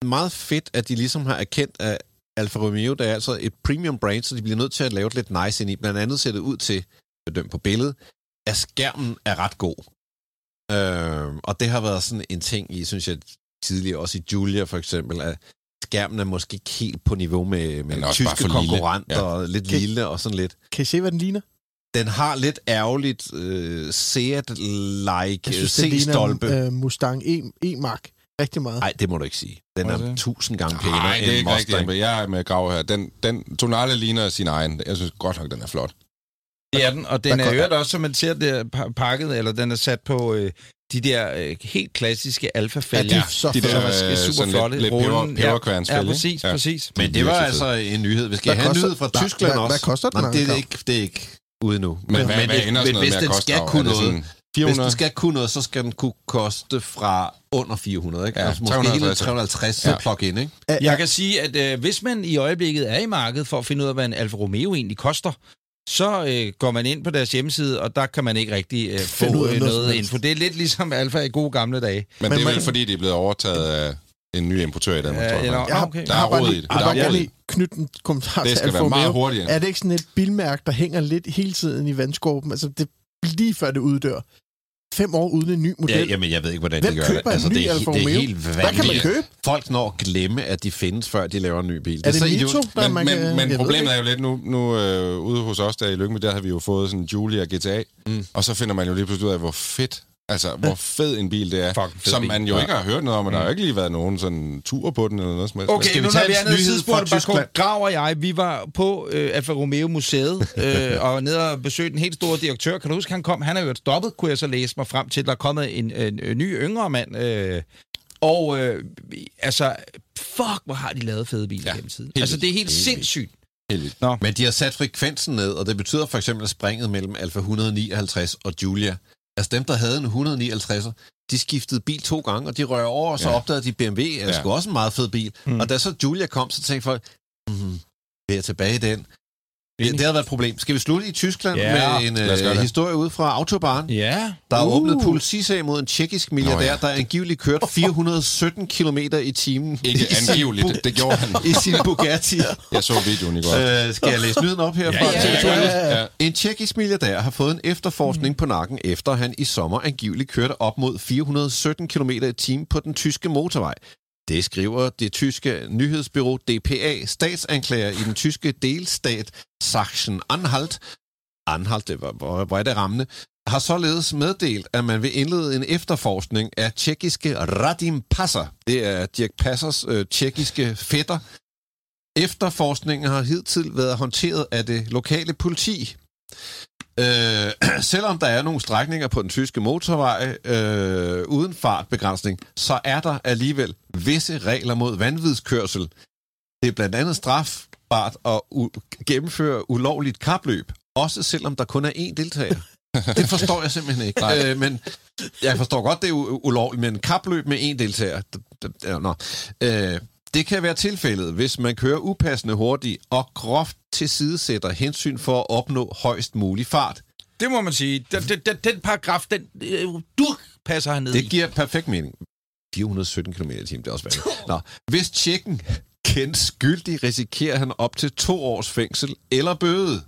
meget fedt, at de ligesom har erkendt, at Alfa Romeo, der er altså et premium brand, så de bliver nødt til at lave det lidt nice ind i. Blandt andet ser det ud til, bedømt på billedet, at skærmen er ret god. Øh, og det har været sådan en ting i, synes jeg, tidligere, også i Julia for eksempel, at skærmen er måske ikke helt på niveau med, med Den også bare tyske for lille. konkurrenter, Ja. og lidt Kan- lille og sådan lidt. Kan I se, hvad den ligner? Den har lidt ærgerligt uh, Seat-like Jeg synes, det C-stolpe. ligner uh, Mustang E- E-Mark. Rigtig meget. Nej, det må du ikke sige. Den er tusind gange pænere Nej, det er ikke rigtigt. Mustang. men Jeg er med Grav her. Den, den Tonale ligner sin egen. Jeg synes godt nok, den er flot. Det er den, og den Hvad er øvrigt også, som man ser det pa- pakket, eller den er sat på øh, de der øh, helt klassiske alfa-fælger. Ja, de så De fede. som der, er øh, super sådan flotte. lidt, lidt Rullen, peber, ja. Ja, præcis, Ja. præcis. Men det var altså en nyhed. Vi skal Hvad have en koster- nyhed fra Tyskland hvad- også. hvad koster den, Nå, det, er ikke, det er ikke ude nu. Men, hvad, hvad ender sådan noget hvis med at den koste? skal kunne noget, sådan 400. den skal kunne noget, så skal den kunne koste fra under 400, ikke? Ja, altså måske hele 350. 350 Ja. plug-in, ikke? Jeg kan sige, at øh, hvis man i øjeblikket er i markedet for at finde ud af, hvad en Alfa Romeo egentlig koster, så øh, går man ind på deres hjemmeside, og der kan man ikke rigtig øh, få noget noget info. Det er lidt ligesom Alfa i gode gamle dage. Men, Men det er vel fordi, de er blevet overtaget af en ny importør i Danmark, Ja, tror jeg. eller-. Jeg har, okay. Der er rod i det. Der er i knytte en kommentar Det til skal Alfa være meget hurtigere. Er det ikke sådan et bilmærke, der hænger lidt hele tiden i vandskorben? Altså, det er lige før det uddør. Fem år uden en ny model. Ja, jamen, jeg ved ikke, hvordan Hvem de gør køber det. Altså, en ny det, er, Alfa det er Romeo? helt Hvad kan man vanvittigt. købe? Folk når at glemme, at de findes, før de laver en ny bil. Er det så Mito, der Men, man men, kan... men ved problemet det er jo lidt nu, nu øh, ude hos os der i Lyngby, der har vi jo fået sådan en Julia GTA, mm. og så finder man jo lige pludselig ud af, hvor fedt, altså hvor fed en bil det er, fed som bil. man jo Ja. ikke har hørt noget om, og der har jo ikke lige været nogen sådan tur på den eller noget som helst. Okay, Skal vi nu tage når vi en er nede bare Tyskland? Grav og jeg, vi var på øh, Alfa Romeo Museet, øh, og nede og besøgte den helt store direktør. Kan du huske, han kom? Han er jo stoppet, kunne jeg så læse mig frem til. Der er kommet en, en, en ny yngre mand. Øh, og øh, altså, fuck, hvor har de lavet fede biler Ja, gennem tiden. helt Altså, det er helt. Helt sindssygt. Helt vildt. Men de har sat frekvensen ned, og det betyder for eksempel, at springet mellem Alfa 159 og Julia, altså dem, der havde en 159'er, de skiftede bil to gange, og de rører over, og så Ja. opdagede de BMW, er Ja. sgu også en meget fed bil. Mm. Mm. Og da så Julia kom, så tænkte folk, mm, vil jeg tilbage i den? Det, det havde været et problem. Skal vi slutte i Tyskland Ja, med en øh, historie ud fra Autobahn? Ja. Der er Uh. åbnet politisag mod en tjekkisk milliardær, Nå, ja. der angiveligt kørte 417 km i timen. Ikke i sin angiveligt, Bu- det, gjorde han. I sin Bugatti. Jeg så videoen i går. øh, skal jeg læse nyden op her? Ja, fra ja, ja, TV2? ja. ja. En tjekkisk milliardær har fået en efterforskning mm. på nakken, efter han i sommer angiveligt kørte op mod 417 km i timen på den tyske motorvej. Det skriver det tyske nyhedsbyrå DPA, statsanklager i den tyske delstat Sachsen-Anhalt. Anhalt, det var, hvor, hvor er det rammende, har således meddelt, at man vil indlede en efterforskning af tjekkiske Radim Passer. Det er Dirk Passers øh, tjekkiske fætter. Efterforskningen har hidtil været håndteret af det lokale politi. Øh, selvom der er nogle strækninger på den tyske motorvej øh, uden fartbegrænsning, så er der alligevel visse regler mod vanvidskørsel. Det er blandt andet strafbart at u- gennemføre ulovligt kapløb, også selvom der kun er én deltager. Det forstår jeg simpelthen ikke. Nej. Øh, men jeg forstår godt, det er u- ulovligt, men kapløb med én deltager, d- d- ja, nå. Øh, det kan være tilfældet, hvis man kører upassende hurtigt og groft tilsidesætter hensyn for at opnå højst mulig fart. Det må man sige. Den, den, den, paragraf, den øh, du passer han ned i. Det giver perfekt mening. 417 km i timen, det er også værdigt. Nå, hvis tjekken kendt skyldig, risikerer han op til to års fængsel eller bøde.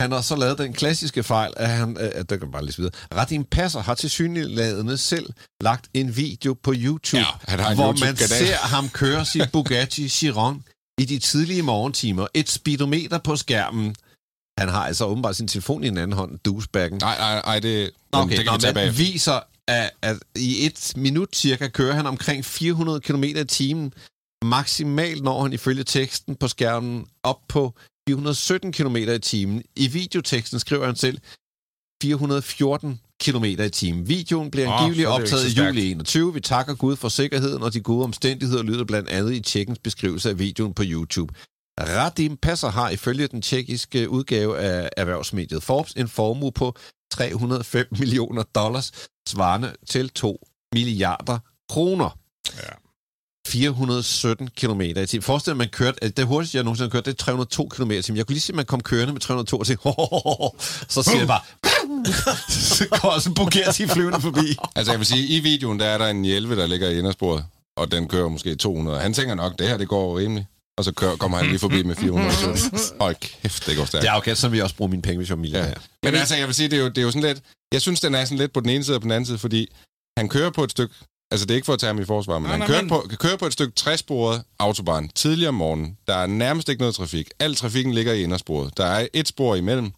Han har så lavet den klassiske fejl, at han... Øh, der kan man bare læse videre. Radim Passer har til synligheden selv lagt en video på YouTube, Ja, han hvor man YouTube-kanal. ser ham køre sin Bugatti Chiron i de tidlige morgentimer. Et speedometer på skærmen. Han har altså åbenbart sin telefon i en anden hånd, douchebaggen. Nej, nej, nej, det, okay, det kan vi tage bag. viser, at, at i et minut cirka kører han omkring 400 km i timen. Maksimalt når han ifølge teksten på skærmen op på 417 km i timen. I videoteksten skriver han selv 414 km i timen. Videoen bliver Åh, angiveligt optaget i juli 21. Vi takker Gud for sikkerheden og de gode omstændigheder, lyder blandt andet i tjekkens beskrivelse af videoen på YouTube. Radim Passer har ifølge den tjekkiske udgave af erhvervsmediet Forbes en formue på 305 millioner dollars, svarende til 2 milliarder kroner. Ja. 417 km i timen. Forestil dig, at man kørte, at det hurtigste, jeg nogensinde har kørt, det er 302 km i timen. Jeg kunne lige se, at man kom kørende med 302 og tænkte, så siger det bare, så går også en Bugatti flyvende forbi. Altså, jeg vil sige, i videoen, der er der en hjælve, der ligger i indersporet, og den kører måske 200. Han tænker nok, det her, det går rimeligt. Og så kører, kommer han lige forbi med 417. Hold kæft, det går stærkt. Det er okay, så vil jeg også bruge mine penge, hvis jeg er millionær. Ja. Men altså, jeg vil sige, det er, jo, det er jo sådan lidt... Jeg synes, den er sådan lidt på den ene side og på den anden side, fordi han kører på et stykke... Altså, det er ikke for at tage ham i forsvar, men Nej, han nej, kører, men- på, kører på et stykke træsporet autobahn tidligere om morgenen. Der er nærmest ikke noget trafik. Al trafikken ligger i indersporet. Der er et spor imellem.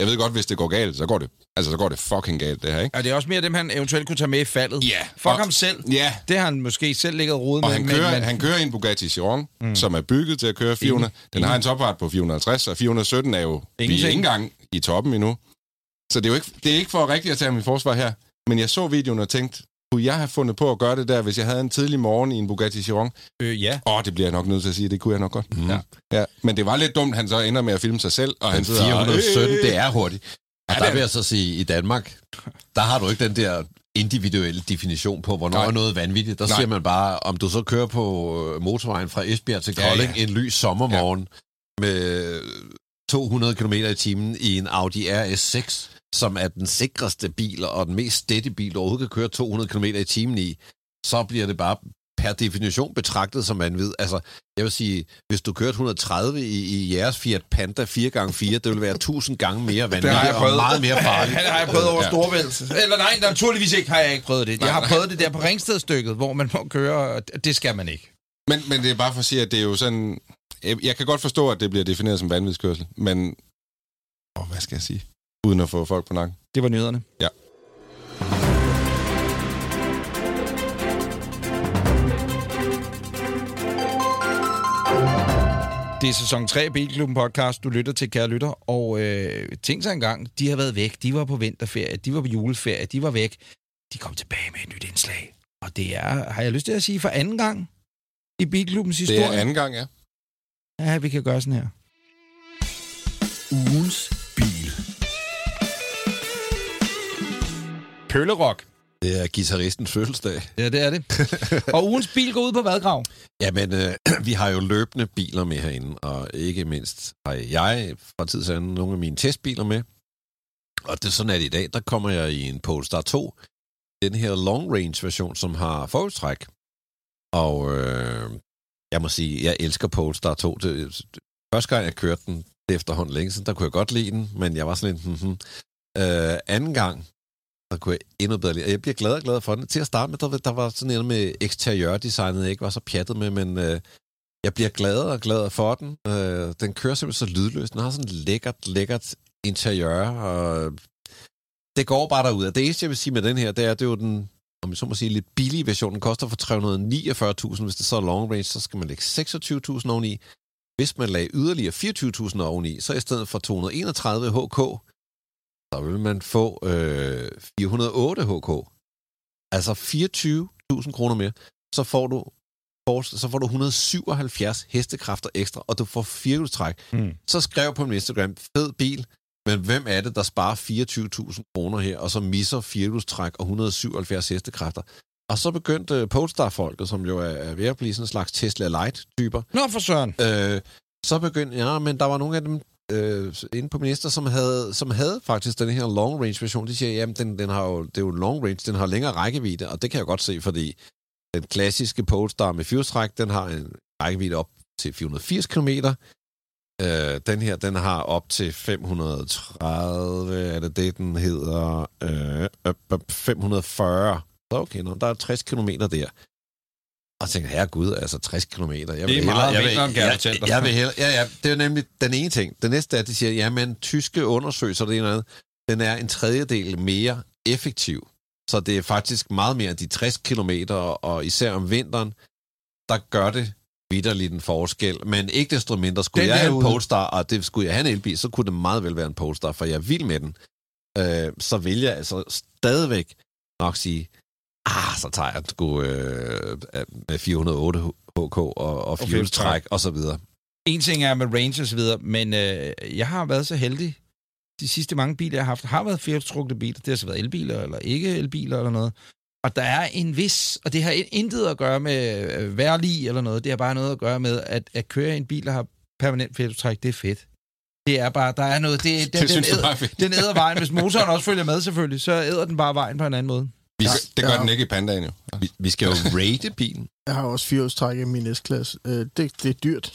Jeg ved godt, hvis det går galt, så går det, altså, så går det fucking galt, det her, ikke? Og det er også mere dem, han eventuelt kunne tage med i faldet. Ja. Fuck Og- ham selv. Ja, Det har han måske selv ligget og rodet og med. han men- kører, men- han kører i en Bugatti Chiron, mm. som er bygget til at køre 400. Den har en topfart på 450, og 417 er jo... Vi er Ingenting. ikke engang i toppen endnu. Så det er jo ikke, det er ikke for rigtigt at tage ham i forsvar her. Men jeg så videoen og tænkte, kunne jeg have fundet på at gøre det der, hvis jeg havde en tidlig morgen i en Bugatti Chiron? Øh, ja. Åh, oh, det bliver jeg nok nødt til at sige, det kunne jeg nok godt. Mm. Ja. ja. Men det var lidt dumt, han så ender med at filme sig selv, og han sidder og- 417, det er hurtigt. Og Ja, der vil jeg så sige, i Danmark, der har du ikke den der individuelle definition på, hvornår Nej. er noget vanvittigt. Der Nej. siger man bare, om du så kører på øh, motorvejen fra Esbjerg til Ja, Kolding ja. en lys sommermorgen med 200 km i timen i en Audi RS6, som er den sikreste bil og den mest steady bil, du overhovedet kan køre 200 km i timen i, så bliver det bare per definition betragtet som vanvid. Altså, jeg vil sige, hvis du kørte 130 i, i jeres Fiat Panda 4x4, det vil være 1000 gange mere vanvittigt og meget mere farligt. Det har jeg prøvet over Ja. Storvælt. Eller nej, naturligvis ikke har jeg ikke prøvet det. Jeg har prøvet det der på Ringstedstykket, hvor man må køre, og det skal man ikke. Men, men det er bare for at sige, at det er jo sådan... Jeg jeg kan godt forstå, at det bliver defineret som vanvidskørsel, men... Åh, hvad skal jeg sige? Uden at få folk på nakken. Det var nyhederne. Ja. Det er sæson 3 af Bilklubben podcast, du lytter til, kære lytter. Og øh, tænk sig engang, de har været væk. De var på vinterferie, de var på juleferie, de var væk. De kom tilbage med et nyt indslag. Og det er, har jeg lyst til at sige, for anden gang i Bilklubbens Det historie. er anden gang, ja. Ja, vi kan gøre sådan her. Ugens Pøllerok. Det er guitaristens fødselsdag. Ja, det er det. og ugens bil går ud på vadgrav. Jamen, øh, vi har jo løbende biler med herinde, og ikke mindst har jeg fra tid til anden nogle af mine testbiler med. Og det er sådan, at i dag, der kommer jeg i en Polestar 2, den her long range version, som har forholdstræk. Og øh, jeg må sige, jeg elsker Polestar 2. Det, første gang, jeg kørte den, det er efterhånden længe siden, der kunne jeg godt lide den, men jeg var sådan lidt, mm-hmm. øh, anden gang, der kunne jeg endnu bedre lide. Og Jeg bliver glad og glad for den. Til at starte med, der, der var sådan noget med eksteriørdesignet, jeg ikke var så pjattet med, men øh, jeg bliver gladere og glad for den. Øh, den kører simpelthen så lydløst. Den har sådan lækkert, lækkert interiør, og øh, det går bare derud. Det eneste, jeg vil sige med den her, det er, det er jo den, om jeg så må sige, lidt billige version. Den koster for 349.000. Hvis det så er long range, så skal man lægge 26.000 oveni. Hvis man lagde yderligere 24.000 oveni, så i stedet for 231 HK, så vil man få øh, 408 HK. Altså 24.000 kroner mere. Så får du så får du 177 hestekræfter ekstra, og du får firehjulstræk. Mm. Så skrev på min Instagram, fed bil, men hvem er det, der sparer 24.000 kroner her, og så misser firehjulstræk og 177 hestekræfter? Og så begyndte øh, Polestar-folket, som jo er, er ved at blive sådan en slags Tesla Light-typer, Nå, for søren. Øh, så begyndte, ja, men der var nogle af dem øh, inde på minister, som havde, som havde faktisk den her long range version. De siger, jamen, den, den har jo, det er jo long range, den har længere rækkevidde, og det kan jeg godt se, fordi den klassiske Polestar med fyrstræk, den har en rækkevidde op til 480 km. Øh, den her, den har op til 530, er det det, den hedder? Øh, 540. Så okay, nå, der er 60 km der. Og jeg tænker, herregud, altså 60 km. Jeg vil Det er meget jeg vil, jeg jeg, jeg vil hellere, ja, ja, det er nemlig den ene ting. Det næste er, at de siger, jamen, tyske undersøgelser, det er noget, den er en tredjedel mere effektiv. Så det er faktisk meget mere de 60 km, og især om vinteren, der gør det vidderligt en forskel. Men ikke desto mindre, skulle Den jeg have en. Polestar, og det skulle jeg have en elbil, så kunne det meget vel være en Polestar, for jeg er vild med den. Øh, så vil jeg altså stadigvæk nok sige, ah, så tager jeg den sgu øh, med 408 HK og, og fjolstræk og så videre. En ting er med range og så videre, men øh, jeg har været så heldig, de sidste mange biler, jeg har haft, har været firehjulstrukne biler. Det har så været elbiler, eller ikke elbiler, eller noget. Og der er en vis, og det har intet at gøre med øh, værlig eller noget, det har bare noget at gøre med, at, at køre i en bil, der har permanent firehjulstræk, det er fedt. Det er bare, der er noget, det, den, Det den, synes du æder, er den æder vejen. Hvis motoren også følger med selvfølgelig, så æder den bare vejen på en anden måde. Vi, Ja, det gør ja. den ikke i pandaen jo. Vi, vi skal jo rate bilen. Jeg har også firehjulstræk i min S-klasse. Øh, det, det er dyrt.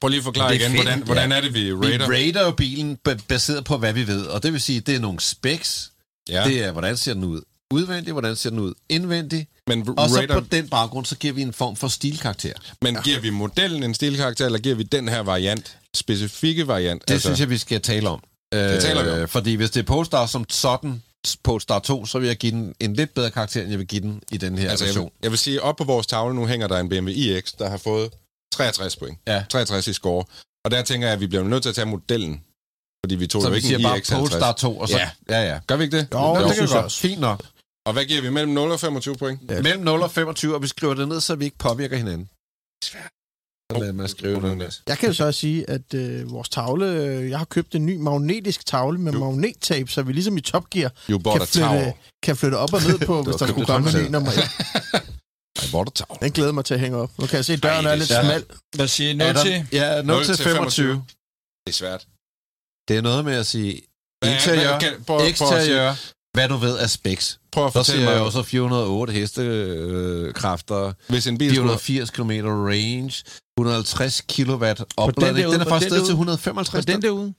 Prøv lige at forklare igen, fedt. hvordan, hvordan er det, vi Vi rater? rater jo bilen ba- baseret på, hvad vi ved. Og det vil sige, det er nogle specs. Ja, Ja. Det er, hvordan ser den ud udvendigt, hvordan ser den ud indvendigt. men, Og så rater, på den baggrund, så giver vi en form for stilkarakter. men giver vi modellen en stilkarakter, eller giver vi den her variant, specifikke variant? Det altså, synes jeg, vi skal tale om. Det taler vi om. Fordi hvis det er Polestar som sådan, Polestar 2, så vil jeg give den en lidt bedre karakter, end jeg vil give den i den her altså, jeg, version. vil, jeg vil sige, op på vores tavle nu hænger der en BMW iX, der har fået 63 point. Ja. 63 i score. Og der tænker jeg, at vi bliver nødt til at tage modellen. Fordi vi tog Så jo vi ikke siger en bare iX 50. Polestar 2, og så... Ja. ja, ja. Gør vi ikke det? Jo, det kan synes vi jeg godt. Fint nok. Og hvad giver vi? Mellem 0 og 25 point? Ja. Mellem 0 og 25, og vi skriver det ned, så vi ikke påvirker hinanden. Så lad mig skrive noget. Jeg kan jo så også sige, at øh, vores tavle... Øh, jeg har købt en ny magnetisk tavle med Jo. magnettape, så vi ligesom i Top Gear a kan flytte, kan flytte op og ned på, hvis der skulle komme en nummer 1. I bought a tower. Den glæder mig til at hænge op. Nu kan jeg se, at døren Ej, er lidt er- smal. Hvad siger I? 0 Adam? til? Ja, 0 til 25. Det er svært. Det er noget med at sige interiør, hvad- kan- prøv- sige- eksteriør, hvad du ved af specs. Prøv at Så fortælle mig, også 408 hestekræfter, hvis en bil skulle... 480 km range, 150 kW opladning. Den er på faktisk steget til derude. 155. Og den derude?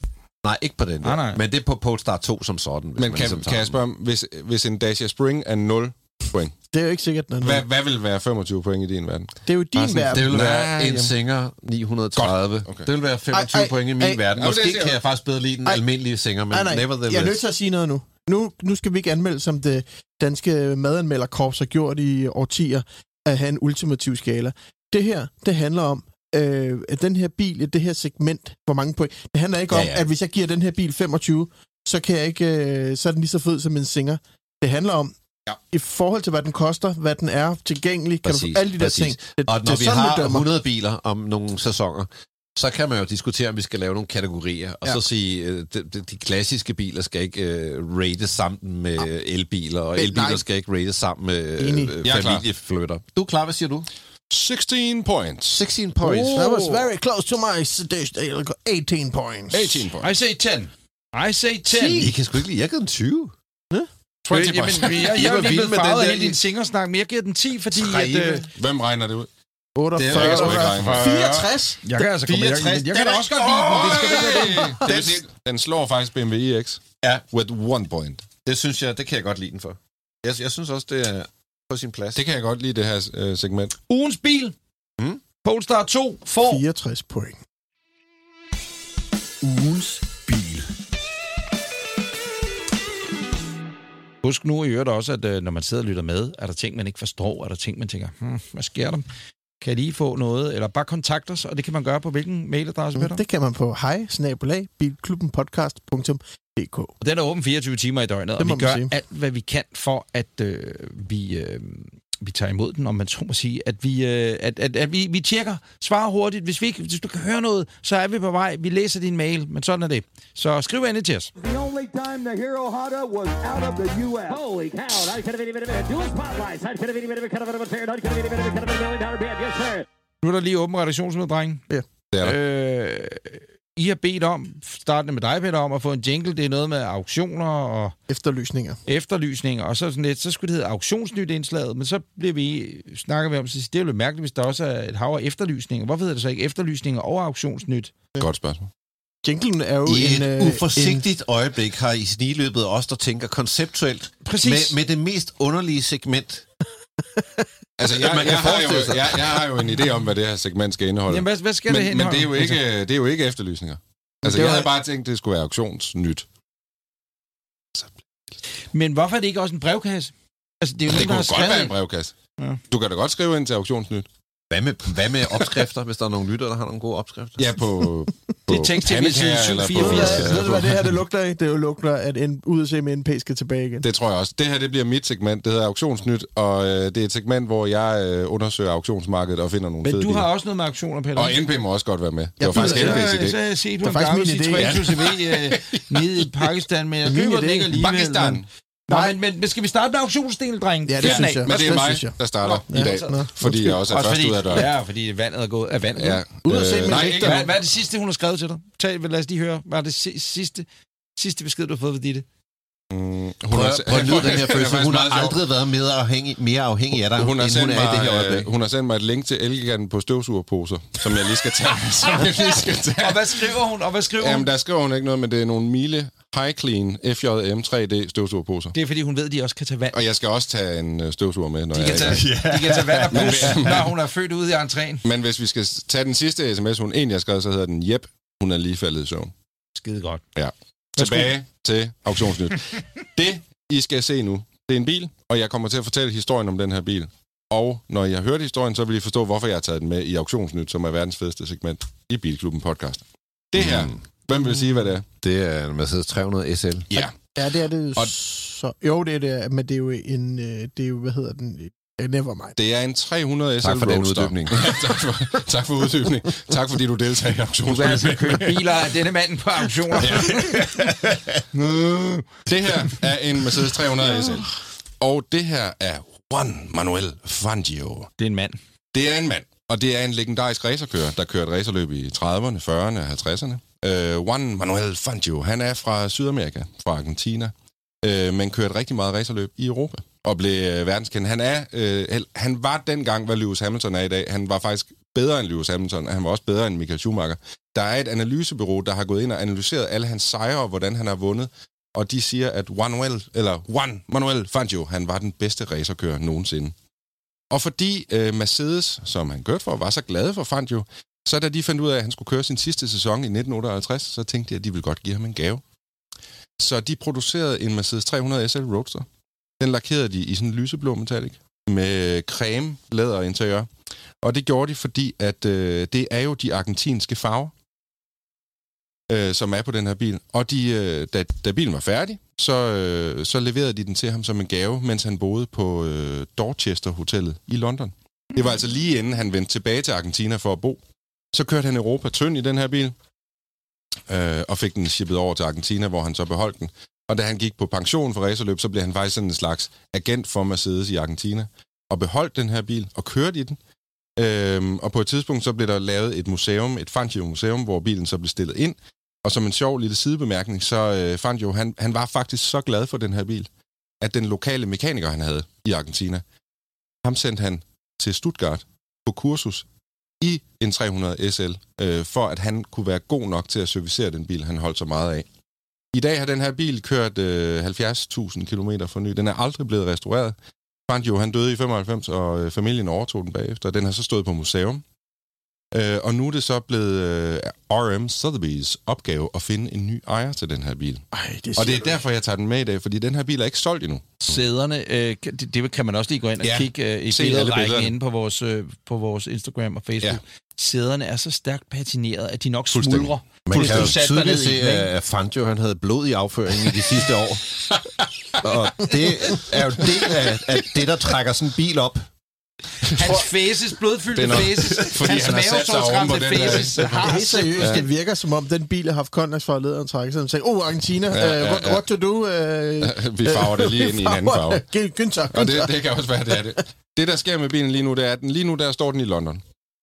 Nej, ikke på den der. Nej, nej. Men det er på Polestar 2 som sådan. Hvis Men man kan, ligesom kan tager jeg den. spørge, om, hvis, hvis en Dacia Spring er 0 point, Det er jo ikke sikkert, den hvad, noget. hvad vil være 25 point i din verden? Det er jo din sådan- verden. Det vil være Nej, en. Singer 930. Godt. Okay. Det vil være 25 Ej, ej, point i min ej. verden. Måske kan jeg. faktisk bedre lide den Ej. almindelige Singer, men Nej, nej. nevertheless. Jeg er nødt til at sige noget nu. Nu, nu skal vi ikke anmelde, som det danske madanmelderkorps har gjort i årtier, at have en ultimativ skala. Det her, det handler om, øh, at den her bil, det her segment, hvor mange point. Det handler ikke Ja, om, ja. at hvis jeg giver den her bil 25, så, kan jeg ikke, øh, så er den lige så fed som en Singer. Det handler om, Ja. i forhold til, hvad den koster, hvad den er tilgængelig, kan Præcis, du, alle de der præcis. ting. Det, Og det når er vi har dømmer. 100 biler om nogle sæsoner, så kan man jo diskutere, om vi skal lave nogle kategorier, og Ja. så sige, øh, de, de, de klassiske biler skal ikke øh, rates sammen med elbiler, og elbiler nej. skal ikke rates sammen med Jeg klar. familieflytter. Du er klar, hvad siger du? 16 points. 16 points. That was very close to my suggestion. 18 points. 18 points. I say 10. I say 10. I kan sgu ikke lide, jeg giver den 20. 20 Øh, points. Jamen, jeg, jeg, jeg var er lige blevet med den farvet af hele din singersnak, men jeg giver den 10, fordi at, Tredive. øh, Hvem regner det ud? 48. Det er ikke regne med. 64. jeg kan altså komme, jeg, 64, jeg, jeg kan da også godt lide den. Det skal ikke være det. Sige, den slår faktisk BMW iX Ja. with one point. Det synes jeg, det kan jeg godt lide den for. Jeg, jeg synes også, det er på sin plads. Det kan jeg godt lide, det her øh, segment. Ugens bil. Mm. Polestar 2 får 64 point. Ugens bil. Husk nu i øvrigt også, at øh, når man sidder og lytter med, er der ting, man ikke forstår, er der ting, man tænker, hmm, hvad sker der? Kan lige få noget? Eller bare kontakt os, og det kan man gøre på hvilken mailadresse, Peter? Det kan man på hej bilklubbenpodcast.dk. Og den er åben 24 timer i døgnet, og Det må vi gør sige. alt, hvad vi kan for, at øh, vi, øh, vi tager imod den, om man så må sige. At vi, øh, at, at, at vi, vi tjekker, svarer hurtigt. Hvis, vi ikke, hvis du kan høre noget, så er vi på vej. Vi læser din mail, men sådan er det. Så skriv endelig til os. The only time the Hero Honda was out of the U.S. Holy cow, I could have been even a dual spotlights. I could have been even a kind of a fair, I could have been even a kind of a million dollar band. Yes, sir. Nu er der lige åben redaktionsmøde, drenge. Det er der. Øh, I har bedt om, startende med dig, Peter, om at få en jingle. Det er noget med auktioner og Efterlysninger. efterlysninger, og så, sådan lidt, så skulle det hedde auktionsnyt indslaget, men så bliver vi, snakker vi om, så det er jo lidt mærkeligt, hvis der også er et hav af efterlysninger. Hvorfor hedder det så ikke efterlysninger og auktionsnyt? Godt spørgsmål. Jinglen er jo I en... et øh, uforsigtigt øjeblik har I sniløbet os, der tænker konceptuelt Præcis. med, med det mest underlige segment. Altså, jeg, Man kan jeg, har jo, jeg, jeg har jo en idé om, hvad det her segment skal indeholde. Jamen, hvad, hvad skal det men, hen? men det, er jo ikke, det er jo ikke efterlysninger. Altså, Det jeg havde bare tænkt, det skulle være auktionsnyt. Men hvorfor er det ikke også en brevkasse? Altså, det er jo Det nogen, der kunne har godt være skrevet... en brevkasse. Ja. Du kan da godt skrive ind til auktionsnyt. Hvad med, hvad med opskrifter, hvis der er nogle lyttere, der har nogle gode opskrifter? Ja, på, på Det er tekst til pandekager side eller på- 784. Ved du, hvad det her det lugter af? Det jo lugter, at en ud at se med NP skal tilbage igen. Det tror jeg også. Det her det bliver mit segment. Det hedder Auktionsnyt, og øh, det er et segment, hvor jeg øh, undersøger auktionsmarkedet og finder nogle Men fede du har også noget med auktioner, Peter. Og NP må også godt være med. Det Ja, var faktisk det- NP's så, idé. så har jeg set på Det en er gammel. Citroën CV øh, nede i Pakistan, men jeg er køber den ikke alligevel. Pakistan. Men, Nå, men, men, skal vi starte med auktionsdelen, dreng? Ja, det den synes jeg. Men det er mig, der starter Nå, i dag. Nå, Fordi jeg også er Også først fordi, ud af døren. Ja, fordi vandet er gået af vandet. Ja. Ud at se med nej, ikke, Hvad, hvad er det sidste, hun har skrevet til dig? Tag, lad os lige høre. Hvad er det si- sidste, sidste besked, du har fået ved Ditte? Mm, hun Prøv, har- prøv at den her Det er følelse. Hun har aldrig været mere afhængig, mere afhængig af dig, Hun har, end sendt hun er i det her mig, øjeblik. øh, hun har sendt mig et link til Elgiganten på støvsugerposer, som jeg lige skal tage. som jeg lige skal tage. Og hvad skriver hun? Og hvad skriver Jamen, hun? der skriver hun ikke noget, men det er nogle Miele High Clean FJM 3D støvsugerposer. Det er, fordi hun ved, at de også kan tage vand. Og jeg skal også tage en øh, støvsuger med, når De jeg kan er tage, gang. de kan tage vand og pus, når hun er født ude i entréen. Men hvis vi skal tage den sidste sms, hun egentlig har skrevet, så hedder den, Jep, hun er lige faldet i søvn. Skide godt. Tilbage til auktionsnyt. det, I skal se nu, det er en bil, og jeg kommer til at fortælle historien om den her bil. Og når jeg har hørt historien, så vil I forstå, hvorfor jeg har taget den med i auktionsnyt, som er verdens fedeste segment i Bilklubben podcast. Det her, Mm. Hvem vil sige, hvad det er? Det er en Mercedes 300 SL. Ja. Ja, det er det Og- så... Jo, det er det, men det er jo en... øh, Det er jo, hvad hedder den? Yeah, never mind. Det er en 300 SL Tak for den Roadster. uddybning. tak, for, tak for uddybning. Tak fordi du deltager i Du kan altså købe biler af denne mand på auktioner. Det her er en Mercedes 300 SL. Og det her er Juan Manuel Fangio. Det er en mand. Det er en mand, og det er en legendarisk racerkører, der kørte racerløb i 30'erne, 40'erne og 50'erne. Uh, Juan Manuel Fangio, han er fra Sydamerika, fra Argentina, uh, men kørte rigtig meget racerløb i Europa og blev uh, verdenskendt. Han, er, uh, han var dengang, hvad Lewis Hamilton er i dag. Han var faktisk bedre end Lewis Hamilton, og han var også bedre end Michael Schumacher. Der er et analysebureau, der har gået ind og analyseret alle hans sejre og hvordan han har vundet, og de siger, at Juan Manuel, eller Juan Manuel Fangio, han var den bedste racerkører nogensinde. Og fordi øh, Mercedes, som han kørte for, var så glade for Fangio, så da de fandt ud af, at han skulle køre sin sidste sæson i 1958, så tænkte de, at de ville godt give ham en gave. Så de producerede en Mercedes 300 SL Roadster. Den lakerede de i sådan en lyseblå metallic med creme, læder og interiør. Og det gjorde de, fordi at øh, det er jo de argentinske farver, øh, som er på den her bil. Og de, øh, da, da bilen var færdig, så, øh, så leverede de den til ham som en gave, mens han boede på øh, Dorchester Hotellet i London. Det var altså lige inden han vendte tilbage til Argentina for at bo. Så kørte han Europa tynd i den her bil, øh, og fik den shippet over til Argentina, hvor han så beholdt den. Og da han gik på pension for racerløb, så blev han faktisk sådan en slags agent for Mercedes i Argentina, og beholdt den her bil og kørte i den. Øhm, og på et tidspunkt så blev der lavet et museum, et Fangio-museum, hvor bilen så blev stillet ind. Og som en sjov lille sidebemærkning, så øh, Fangio, han, han var faktisk så glad for den her bil, at den lokale mekaniker, han havde i Argentina, ham sendte han til Stuttgart på kursus i en 300 SL, øh, for at han kunne være god nok til at servicere den bil, han holdt så meget af. I dag har den her bil kørt øh, 70.000 km for ny. Den er aldrig blevet restaureret. Fangio, han døde i 95, og øh, familien overtog den bagefter. Den har så stået på museum. Øh, og nu er det så blevet øh, RM Sotheby's opgave at finde en ny ejer til den her bil. Ej, det Og det er derfor, jeg tager den med i dag, fordi den her bil er ikke solgt endnu. Sæderne, øh, det, det kan man også lige gå ind og Ja. kigge øh, i billedrækken inde på vores, øh, på vores Instagram og Facebook. Ja. Sæderne er så stærkt patineret, at de nok smuldrer. Man kan jo du tydeligt se, ikke? at Fangio han havde blod i afføringen i de sidste år. og det er jo del af, af det, der trækker sådan en bil op. Hans fæses, blodfyldte er fæses. fordi Hans han har sat sig oven på den der- fæses. Det Har er helt seriøst. Ja. Det virker som om, den bil har haft kontrakt for lederen trække sig. Og sagde, oh, Argentina, Ja, ja, ja, ja, what, what to do? Uh, Vi farver det lige ind i en anden farve. Günther, Og det, Günther. det kan også være, det er det. Det, der sker med bilen lige nu, det er, at den, lige nu der står den i London,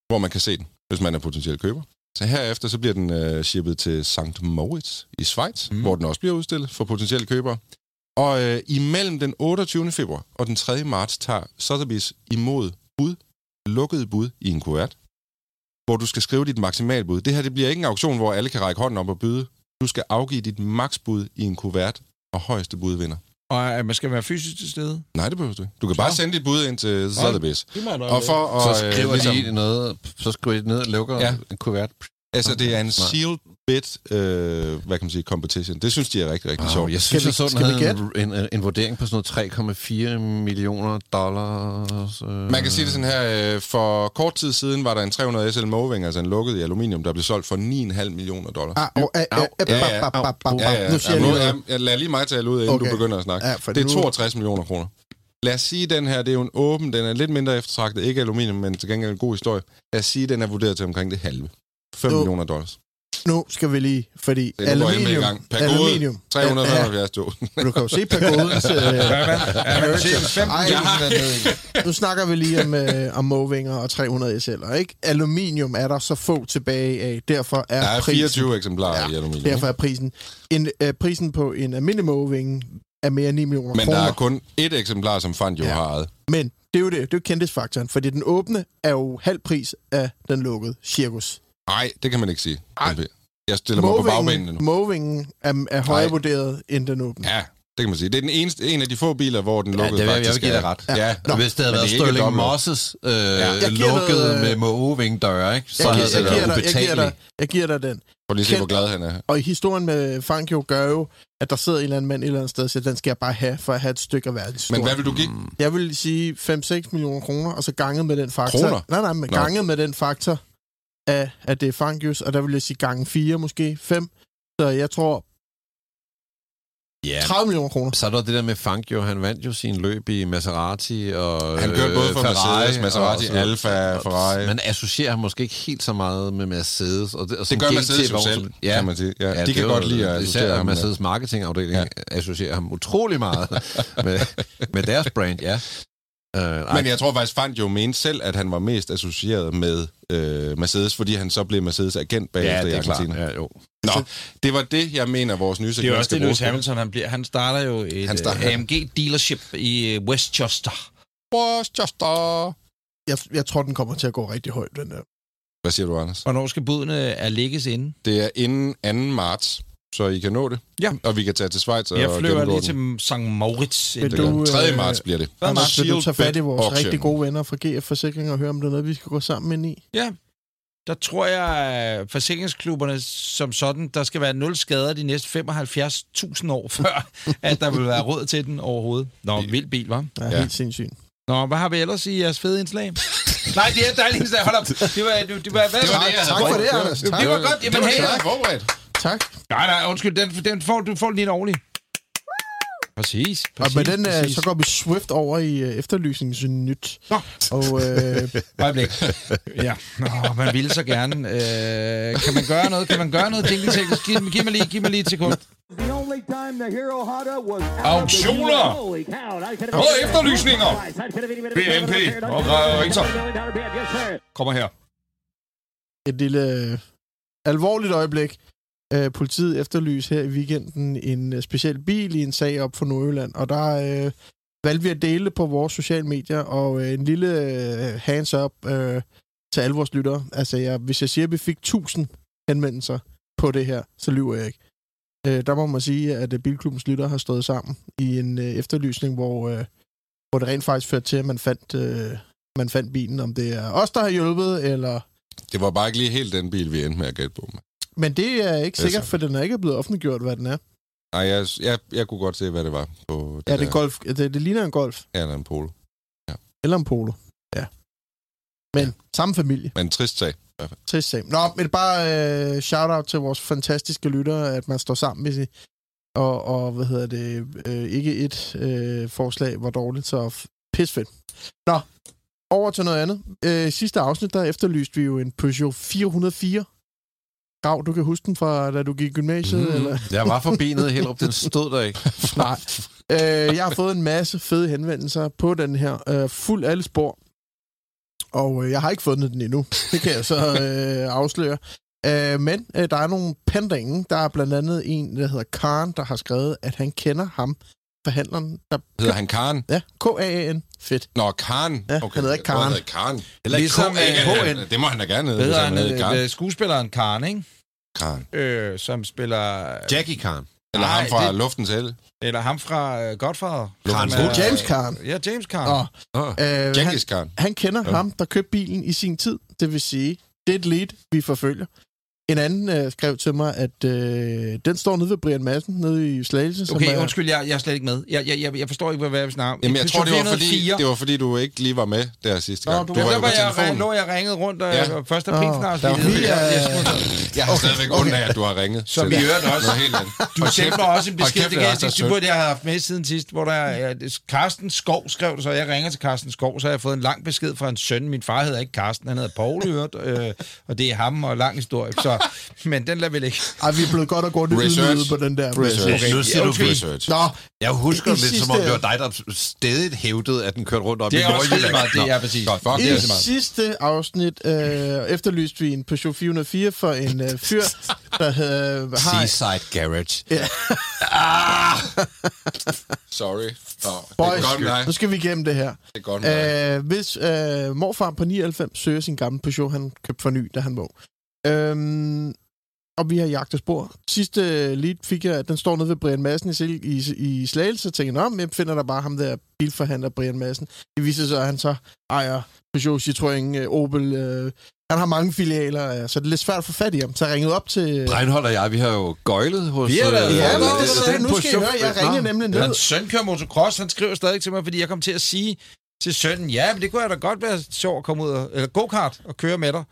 hvor man kan se den, hvis man er potentiel køber. Så herefter så bliver den øh, shippet til St. Moritz i Schweiz, mm. hvor den også bliver udstillet for potentielle købere. Og øh, imellem den 28. februar og den 3. marts tager Sotheby's imod bud, lukkede bud i en kuvert, hvor du skal skrive dit maksimalbud. Det her det bliver ikke en auktion, hvor alle kan række hånden op og byde. Du skal afgive dit maksbud i en kuvert, og højeste bud vinder. Og øh, man skal være fysisk til stede. Nej, det behøver du ikke. Du kan bare sende dit bud ind til Sotheby's. Og for at, Så skriver øh, ligesom, de noget, så skriver de ned og lukker ja. en kuvert. Altså, det er en sealed bid, øh, hvad kan man sige, competition. Det synes de er rigtig, rigtig Wow, sjovt. jeg synes, jeg så, den havde en, en, en vurdering på sådan noget 3,4 millioner dollars. Øh. Man kan sige det sådan her, øh, for kort tid siden var der en 300 SL Moving, altså en lukket i aluminium, der blev solgt for 9,5 millioner. Ah, oh, ah, ah, ah. Nu siger ja, jeg nu, lige jeg, noget. jeg lader lige mig tale ud, inden Okay. du begynder at snakke. Ja, det er nu- 62 millioner kroner. Lad os sige, den her, det er jo en åben, den er lidt mindre eftertragtet, ikke aluminium, men til gengæld en god historie. Lad os sige, den er vurderet til omkring det halve. 5 Nu- millioner dollars. Nu skal vi lige, fordi Det med i aluminium, gang. Per aluminium, gode, 375 ja, du kan jo se pagodens... Øh, Ej, nu snakker vi lige om, øh, om Movinger og 300 SL'er, ikke? Aluminium er der så få tilbage af, derfor er, Der er prisen... 24 eksemplarer Ja, i aluminium. Derfor er prisen... En, øh, prisen på en almindelig Moving er mere end 9 millioner Men kroner. der er kun ét eksemplar, som Fangio Ja. ja. har ejet. Men det er jo det, det er jo kendtisfaktoren, fordi den åbne er jo halv pris af den lukkede cirkus. Nej, det kan man ikke sige. Ej. Jeg stiller mig på bagbenene nu. Movingen er, er højere vurderet end den åbne. Ja, det kan man sige. Det er den eneste, en af de få biler, hvor den Ja, lukkede det vil jeg, jeg vil faktisk give dig ret. Ja, ja. Nå, Hvis det havde været det dobbelt. Mosses øh, Jeg giver lukket noget, øh, med moving døre, ikke? så Jeg, havde giver, det jeg, giver været dig, jeg, giver dig, jeg giver dig den. Prøv lige se, hvor glad han er. Og i historien med Fangio gør jo, at der sidder en eller anden mand et eller andet sted og siger, den skal jeg bare have, for at have et stykke af verdenshistorien. Men hvad vil du give? Jeg vil sige 5-6 millioner kroner, og så ganget med den faktor. Kroner? Nej, nej, men ganget med den faktor, af, at det er Fangios, og der vil jeg sige gange 4, måske 5. Så jeg tror, Ja, 30 millioner kroner. så er der det der med Fangio. Han vandt jo sin løb i Maserati og Han kørte både for øh, Ferrari Mercedes, Maserati, og- Alfa, Ferrari. Man associerer ham måske ikke helt så meget med Mercedes. Og det, og Det gør Mercedes jo selv, som- kan man sige. Ja, de det kan er godt jo- lide at associere Især ham med- Mercedes marketingafdeling ja. associerer ham utrolig meget med, med deres brand, ja. Uh, Men jeg tror faktisk, Fangio mente selv, at han var mest associeret med øh, Mercedes, fordi han så blev Mercedes agent bagefter ja, det i er klart. Argentina. Ja, jo. Nå, det var det, jeg mener, vores nye Det er jo også skal det, Lewis. Hamilton, han, bliver, han starter jo et Han starter- starter. AMG-dealership i øh, Westchester. Westchester. Jeg, jeg tror, den kommer til at gå rigtig højt, den der. Hvad siger du, Anders? Hvornår skal budene er lægges inde? Det er inden 2. marts, så I kan nå det. Ja. Og vi kan tage til Schweiz og Jeg flyver lige den. til St. Moritz. Vil du, det gør. Den 3. øh, marts bliver det. Hvad Anders, vil du tage fat i vores Auction. rigtig gode venner fra GF Forsikring og høre, om det er noget, vi skal gå sammen ind i? Ja, der tror jeg, at forsikringsklubberne som sådan, der skal være nul skader de næste 75.000 år, før at der vil være råd til den overhovedet. Nå, vild bil, hva'? Ja, Ja. helt sindssygt. Nå, hvad har vi ellers i jeres fede indslag? Nej, det er dejligt indslag. Hold op. Det var, det, det var, hvad, Det var det, jeg Tak for det. Anders. Det var godt. Det Jamen, var hey. Tak. Nej, nej, undskyld. Den, den får, du får den lige en ordentlig. Præcis. Og præcis med den, øh, præcis. så går vi swift over i øh, efterlysningsnyt. Nå. Og øh, Øjeblik. Ja, Nå, man ville så gerne. Øh, kan man gøre noget? Kan man gøre noget? Jingle teknisk? Giv, giv, mig lige, giv mig lige et sekund. The only time the Hero Honda was out Auktioner! Og efterlysninger! BNP og Richter. Kommer her. et lille øh, alvorligt øjeblik. Øh, politiet efterlys her i weekenden en øh, speciel bil i en sag op for Nordjylland, og der øh, valgte vi at dele på vores sociale medier, og øh, en lille øh, hands up øh, til alle vores lyttere. Altså, jeg, hvis jeg siger, at vi fik 1000 henvendelser på det her, så lyver jeg ikke. Øh, der må man sige, at øh, Bilklubbens lyttere har stået sammen i en øh, efterlysning, hvor, øh, hvor det rent faktisk førte til, at man fandt, øh, man fandt bilen, om det er os, der har hjulpet, eller Det var bare ikke lige helt den bil, vi endte med at gætte på. Men det er ikke er sikkert, så. for den er ikke blevet offentliggjort, hvad den er. Nej, jeg, jeg, jeg kunne godt se, hvad det var på det Ja, det, er golf. Det, det ligner en golf. Ja, eller en polo. Eller en polo. Ja. Men ja. samme familie. Men en trist sag. Trist sag. Nå, men bare øh, shout-out til vores fantastiske lyttere, at man står sammen med. Og, og hvad hedder det, øh, ikke et øh, forslag var dårligt, så f- pisfedt. Nå, over til noget andet. Øh, sidste afsnit, der efterlyste vi jo en Peugeot 404. Grav, du kan huske den fra, da du gik i gymnasiet, mm. eller? Jeg var forbi nede i Hellerup, den stod der ikke. Nej. Øh, jeg har fået en masse fede henvendelser på den her. Øh, fuld alle spor. Og øh, jeg har ikke fundet den endnu. Det kan jeg så øh, afsløre. Øh, men øh, der er nogle pendingen. Der er blandt andet en, der hedder Karen, der har skrevet, at han kender ham, forhandleren. Der, Hedder han Karen? ja, K-A-A-N. Fedt. Nå, Karen. Ja, han hedder ikke Karen. Han hedder Karen. Eller Ligesom, K-A-K-N. Det må han da gerne hedde. Hedder han han? Karen. Øh, skuespilleren Karen, ikke? Karen. Øh, som spiller... Jackie Khan. Eller Nej, ham fra det- Luftens El. Eller ham fra uh, Godfather. Karen er- James Karen. Ja, James Karen. Og, Oh. øh, han, Genghis Khan. han kender Ja. ham, der købte bilen i sin tid. Det vil sige, det er et lead, vi forfølger. En anden øh, skrev til mig, at øh, den står nede ved Brian Madsen, nede i Slagelse. som Okay, er, undskyld, jeg, jeg er slet ikke med. Jeg, jeg, jeg, jeg forstår ikke, hvad, hvad vi snakker om. Jamen, jeg tror, det var, fordi, 404. det var fordi, du ikke lige var med der sidste Nå, gang. du du var- var jeg, telefonen. lå jeg ringet rundt, og Ja. ja. første Nå, aprilsnart. der vi, jeg, øh, Jeg har stadigvæk Okay. ondt af, at du har ringet. Som til vi hørte også. Helt. Du sendte mig også en besked, det, kan, det, sødt. det burde jeg have haft med siden sidst, hvor der er, Carsten Skov skrev det, så jeg ringer til Carsten Skov, så har jeg fået en lang besked fra en søn. Min far hedder ikke Carsten, han hedder Paul, øh, og det er ham og lang historie. Så, men den lader vi ikke. Ej, vi er blevet godt og Research. ydmyget på den der. Research. Nu siger du undskyld. Research. Nå, Jeg husker det lidt, som om det var dig, der stedigt hævdede, at den kørte rundt op Det i er også lige Nordjylland. meget, det er præcis. Godt, fuck det i er det. meget. sidste afsnit øh, efterlyste vi en Peugeot 404 for en øh, fyr, der havde... har, Seaside Garage. Sorry. Nå, det Boys, er godt, nej. nu skal vi igennem det her. Det er godt, nej. Øh, hvis øh, morfar på 99 søger sin gamle Peugeot, han købte for ny, da han var. Øhm, og vi har jagtet spor. Sidste lead fik jeg, den står nede ved Brian Madsen i, i, i Slagelse, jeg, nå, men jeg finder der bare ham der bilforhandler Brian Madsen. Det viser sig, at han så ejer Peugeot, Citroën, øh, Opel. Øh, han har mange filialer, øh, så det er lidt svært at få fat i ham. Så jeg ringede op til... Reinhold og jeg, vi har jo gøjlet hos... Vi har da- øh, Ja, men Nå, det, den nu skal I høre, jeg Nå. ringede nemlig ned. Hans søn kører motocross, han skriver stadig til mig, fordi jeg kom til at sige til sønnen, ja, men det kunne jeg da godt være sjovt at komme ud og, eller go-kart og køre med dig.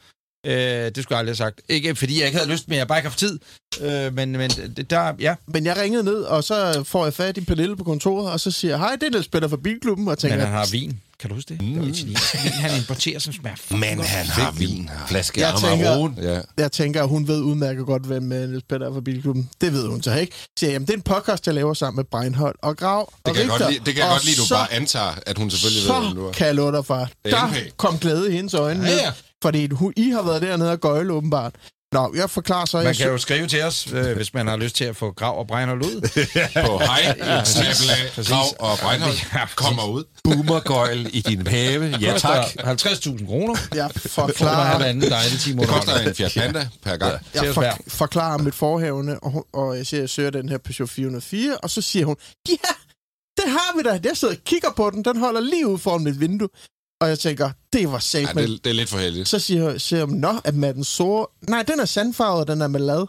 Øh, det skulle jeg aldrig have sagt. Ikke fordi jeg ikke havde lyst, men jeg bare ikke har tid. Øh, men, men det, der, ja. Men jeg ringede ned, og så får jeg fat i Pernille på kontoret, og så siger jeg, hej, det er Niels Peter fra Bilklubben, og tænker, Men han har vin. Kan du huske det? Mm. Det var vin, han importerer, som smager Men godt. han har vin. Flaske Jeg tænker- Amarone. Ja. jeg tænker, at hun ved udmærket godt, hvem øh, Niels Peter er fra Bilklubben. Det ved hun så ikke. Så siger jeg, jamen, det er en podcast, jeg laver sammen med Breinholt og Grav Det og kan, jeg godt Richter. lide, det kan jeg Og godt lide, du så- bare antager, at hun selvfølgelig ved, hvem du Så er. kan jeg love dig for, der kom glæde i hendes øjne. Ja, ja. Fordi hun, I har været dernede og gøjle åbenbart. Nå, jeg forklarer så... Man jeg kan jo skrive til os, øh, hvis man har lyst til at få grav og bregner ud. På hej, snabelag, Præcis. grav og Breinholt Ja, kommer ud. Boomergøjl i din have. Ja, tak. 50.000 kroner. jeg forklarer, halvanden dejlig time Det koster en Fiat Panda per gang. Til jeg for, forklarer mit forhævne, og, hun, og jeg siger, at jeg søger den her Peugeot 404, og så siger hun, ja, det har vi da. Jeg sidder og kigger på den, den holder lige ude foran mit vindue. Og jeg tænker, det var Ja, sat, det, er- det er lidt for heldigt. Så siger, siger hun, nå, at med den sore... Nej, den er sandfarvet, den er med lad.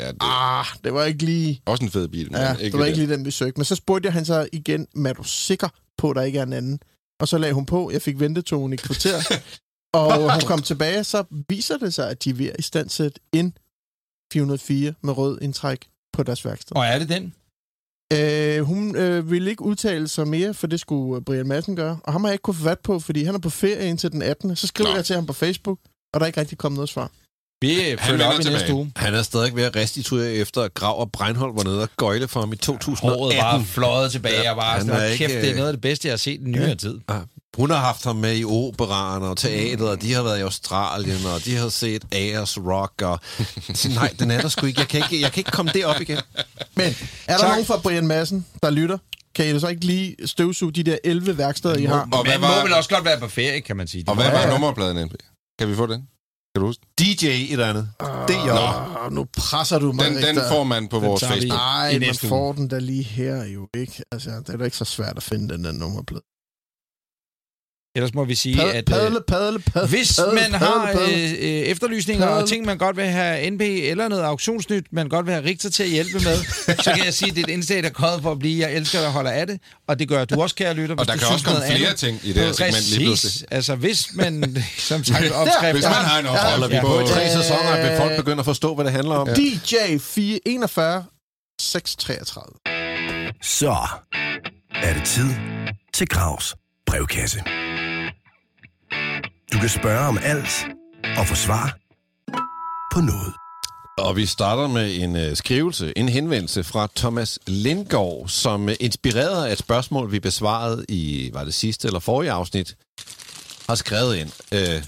Ja, det Ah, det var ikke lige... er også en fed bil, men Ja, ikke det var ikke lige den, vi søgte. Men så spurgte jeg han så igen, men er du sikker på, at der ikke er en anden? Og så lagde hun på, jeg fik ventetonen i kvarter. og hun kom tilbage, så viser det sig, at de er ved at i stand sætte en 404 med rød indtræk på deres værksted. Og er det den? Øh, hun øh, ville ikke udtale sig mere, for det skulle øh, Brian Madsen gøre. Og ham har jeg ikke kunne få fat på, fordi han er på ferie indtil den 18. Så skriver Nå. jeg til ham på Facebook, og der er ikke rigtig kommet noget svar. Vi følger op i næste uge. Han er stadig ved at restituere efter, at Grav og Breinholt var nede og gøjle for ham i 2018. Håret bare fløjet tilbage, og bare Han sådan, er "Hold kæft, ikke, det er øh, noget af det bedste, jeg har set i nyere Ja. tid. Hun har haft ham med i operaren og teateret, og de har været i Australien, og de har set Ayers Rock, og nej, den er der sgu ikke. Jeg kan ikke, jeg kan ikke komme derop igen. Men er der Tak. nogen fra Brian Madsen, der lytter? Kan I så ikke lige støvsuge de der 11 værksteder, I har? Og hvad Men må var- vel også godt være på ferie, kan man sige. Og hvad var nummerpladen, NP? Kan vi få den? Kan du huske? DJ et eller andet. Det er nu presser du mig, Den, den får man på vores tager vi. Facebook. Nej, man får den da lige her jo, ikke? Altså, det er da ikke så svært at finde den der nummerplade. Ellers må vi sige, Padle, at... padle, øh, padle, padle, Hvis padle, man har padle, padle. øh, øh, efterlysninger Padle. og ting, man godt vil have NP eller noget auktionsnyt, man godt vil have Richter til at hjælpe med, så kan jeg sige, at det er et indslag, der er for at blive. Jeg elsker at holde af det, og det gør du også, kære lytter. Og der kan også komme flere ting i det her segment lige pludselig. Præcis. Altså, hvis man, som sagt, opskrifter... Hvis man har en opskrift Holder vi på... tre Øh, sæsoner, vil folk begynde at forstå, hvad det handler om. DJ 441 633. Så er det tid til Gravs brevkasse. Du kan spørge om alt og få svar på noget. Og vi starter med en øh, skrivelse, en henvendelse fra Thomas Lindgaard, som øh, uh, inspireret af et spørgsmål, vi besvarede i, var det sidste eller forrige afsnit, har skrevet ind. Øh,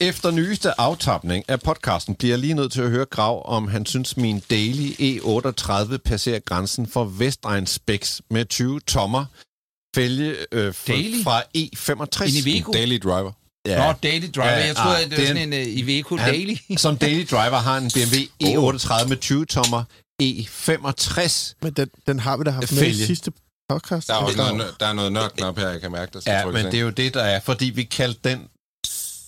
efter nyeste aftapning af podcasten bliver jeg lige nødt til at høre Grav, om han synes, min Daily E38 passerer grænsen for Vestegns Specs med 20 tommer fælge øh, fra, Daily? fra E65. En Iveco? Daily Driver. Ja. Nå, Daily Driver. Ja, jeg troede, ah, at det var er sådan en uh, Iveco Han- Daily. Som daily driver har en BMW E38 med 20 tommer E65. Men den, den har vi da haft med Fælge. i sidste podcast. Der er også noget, der er noget nørknap her, jeg kan mærke, der skal Ja, men det er jo det, der er, fordi vi kaldte den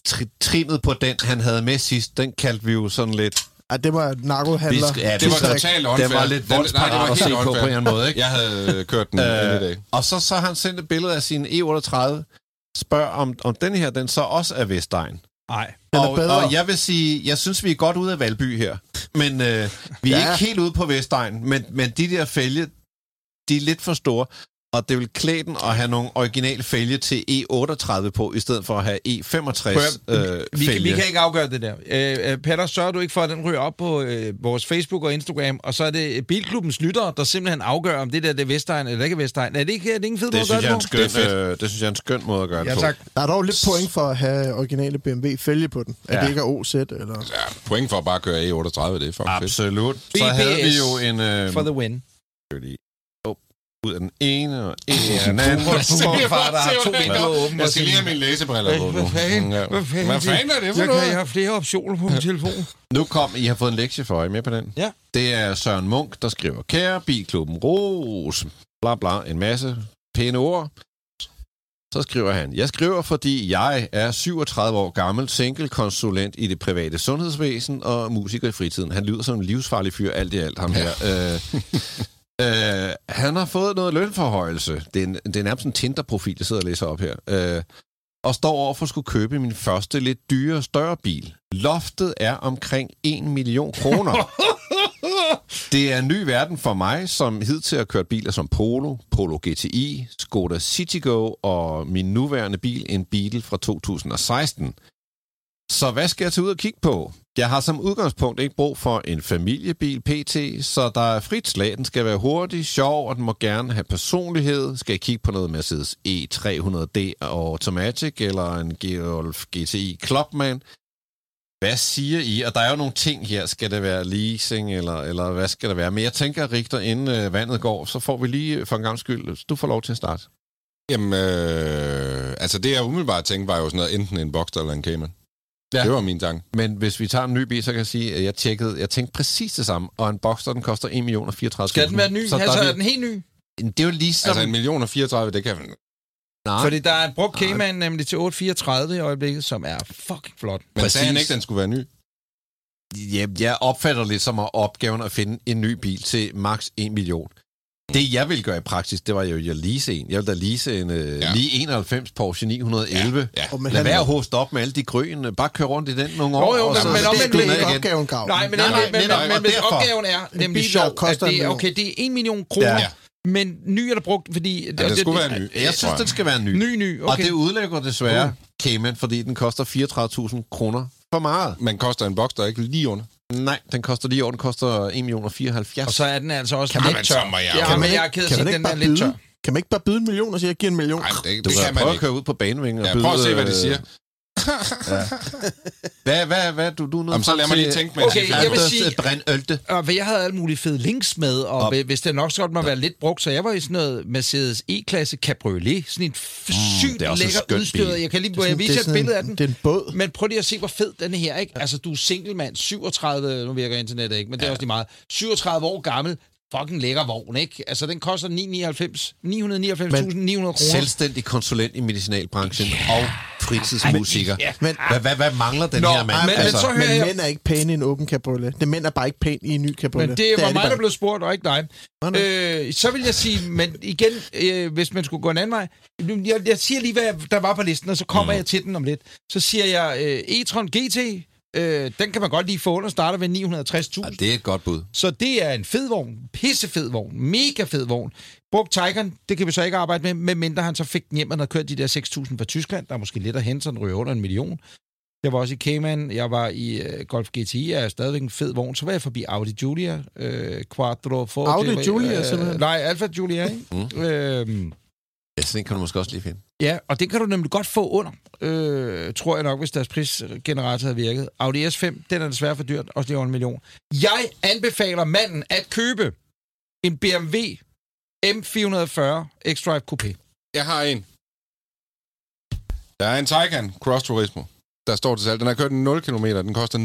tri- trinet på den, han havde med sidst, den kaldte vi jo sådan lidt... Ej, det var narkohandler. Skal- ja, Det var Tysk- totalt Den unfair. var lidt det voldsparat var at se på på en unfair. eller anden måde, ikke? Jeg havde øh, kørt den ind i dag. Øh, og så, så har han sendt et billede af sin E38, spørger om, om den her, den så også er Vestegn. Nej. Og, bedre. og jeg vil sige, jeg synes, vi er godt ude af Valby her. Men øh, vi er Ja. ikke helt ude på Vestegn. Men, men de der fælge, de er lidt for store. Og det vil klæde den at have nogle originale fælge til E38 på, i stedet for at have E65 øh, Vi, kan, fælge. vi kan ikke afgøre det der. Øh, øh, Peter, sørger du ikke for, at den ryger op på øh, vores Facebook og Instagram, og så er det Bilklubbens lyttere, der simpelthen afgør, om det der det er Vestegn eller ikke Vestegn. Er det ikke, er det ikke en fed måde det, at gøre synes jeg er en det på? skøn, Det er fedt. øh, det synes jeg er en skøn måde at gøre det Ja, på. tak. Der er dog lidt point for at have originale BMW-fælge på den. At Ja. det ikke er OZ, eller... Ja, point for at bare køre E38, det er fucking fedt. Absolut. Så BBS havde vi jo en... Øh, For the win. Ud af den ene og en af Ja, den anden. Boomer, Boomerfar, der har to vinduer åbne. Jeg skal lige have mine læsebriller på nu. Hvad fanden? Ja. Hvad fanden? Hvad fanden er det for Jeg, kan, noget? jeg har flere optioner på min telefon. Nu kom, I har fået en lektie for, I med på den? Ja. Det er Søren Munk, der skriver, kære Bilklubben Ros, bla bla, en masse pæne ord. Så skriver han, jeg skriver, fordi jeg er 37 år gammel, single-konsulent i det private sundhedsvæsen og musiker i fritiden. Han lyder som en livsfarlig fyr, alt i alt, ham her. Øh, øh, han har fået noget lønforhøjelse. Det er, en, det er nærmest en Tinder-profil, jeg sidder og læser op her. Øh, og står over for at skulle købe min første lidt dyre, større bil. Loftet er omkring 1 million kroner. Det er en ny verden for mig, som hidtil har kørt biler som Polo, Polo GTI, Skoda Citigo og min nuværende bil, en bil fra 2016. Så hvad skal jeg tage ud og kigge på? Jeg har som udgangspunkt ikke brug for en familiebil PT, så der er frit slag. Den skal være hurtig, sjov, og den må gerne have personlighed. Skal jeg kigge på noget Mercedes E300D Automatic eller en Golf GTI Clubman? Hvad siger I? Og der er jo nogle ting her. Skal det være leasing, eller, eller hvad skal det være? Men jeg tænker, Richter, inden øh, vandet går, så får vi lige øh, for en gang skyld, du får lov til at starte. Jamen, øh, altså det jeg umiddelbart tænkte, var jo sådan noget, enten en Boxster eller en Cayman. Ja. Det var min tanke. Men hvis vi tager en ny bil, så kan jeg sige, at jeg tjekkede, jeg tænkte præcis det samme, og en Boxster, den koster 1 million og 34 Skal den være ny? Så der altså, er er den helt ny? Det er jo ligesom... Altså en million og 34, det kan man... nej, Fordi der er en brugt Cayman nemlig til 834 i øjeblikket, som er fucking flot. Men Præcis. sagde han ikke, den skulle være ny? Ja, jeg opfatter lidt som at opgaven at finde en ny bil til max 1 million. Det, jeg ville gøre i praksis, det var jo at lease en. Jeg ville da lease en uh, Ja. lige 91 Porsche 911. Ja. Og men Lad han- være at hoste op med alle de grøn. Bare køre rundt i den nogle Jo, år. jo, og men- så men vil ned jeg ikke igen. opgaven gav. Nej, men, Nej, nej, nej, men, netop, men, og men opgaven er nemlig bil, der sjov, at det, er- okay, det er 1 million kroner, Ja. ja. men ny er der brugt, fordi... Ja, det skulle være ny. Jeg synes, den skal være ny. Ny, ny, Og okay. det udlægger desværre Cayman, fordi den koster 34.000 kroner for meget. Men koster en Boxster ikke lige under? Nej, den koster lige over, den koster 1 million og 74. Og så er den altså også Kan man- lidt tør. så må jeg- Ja, Kan men man jeg er ikke- ked af at sige, man den ikke er bare lidt tør. byde? Kan man ikke bare byde en million og sige, at jeg giver en million? Nej, det, du det kan kan man prøve at ikke. køre ud på banevingen og Ja, byde... prøv at se, hvad de øh, siger. Hvad, hvad, hvad, du, du er nødt Jamen, så lad mig lige tænke, mens Okay, jeg vil sige- Brænd ølte. Og jeg havde alle mulige fede links med, og Op. hvis det nok så godt må være lidt brugt, så jeg var i sådan noget Mercedes E-klasse Cabriolet, sådan en f- sygt det er også en lækker udstyret. bil. Jeg kan lige Det er jeg sådan- vise et sådan billede af en- den. Det er en båd. Men prøv lige at se, hvor fed den her, ikke? Altså, du er single mand, 37, nu virker internettet ikke, men det er også lige meget. 37 år gammel, fucking lækker vogn, ikke? Altså, den koster 999 999.900 kroner. Selvstændig konsulent i medicinalbranchen og fritidsmusiker. Ja. Men, Hvad, hvad, hvad mangler den Nå, her mand? men- men så hører men jeg- mænd er ikke pæne i en åben cabriolet. Det mænd er bare ikke pæne i en ny cabriolet. Men det var er de mig, bare der blev spurgt, og ikke dig. Nå, nå. Øh, så vil jeg sige, men igen, øh, hvis man skulle gå en anden vej, jeg, jeg siger lige, hvad der var på listen, og så kommer mm. jeg til den om lidt. Så siger jeg, øh, e-tron GT, øh, den kan man godt lige få under, starter ved 960.000. Ja, det er et godt bud. Så det er en fed vogn, pissefed vogn, mega fed vogn. Brugt Taycan, det kan vi så ikke arbejde med, medmindre han så fik den hjem, og havde kørt de der 6.000 fra Tyskland. Der er måske lidt at hente, så den ryger under en million. Jeg var også i Cayman, jeg var i uh, Golf GTI, er stadigvæk en fed vogn. Så var jeg forbi Audi Giulia, uh, Quattro Forte. Audi Giulia, øh, simpelthen? Nej, Alfa Giulia, ikke? Mm. Øhm, Ja, sådan en kan du måske også lige finde. Ja, og det kan du nemlig godt få under, øh, tror jeg nok, hvis deres prisgenerator havde virket. Audi S5, den er desværre for dyrt, også lige over en million. Jeg anbefaler manden at købe en BMW M440 X-Drive Coupé. Jeg har en. Der er en Taycan Cross Turismo. Der står til salg. Den har kørt 0 km. Den koster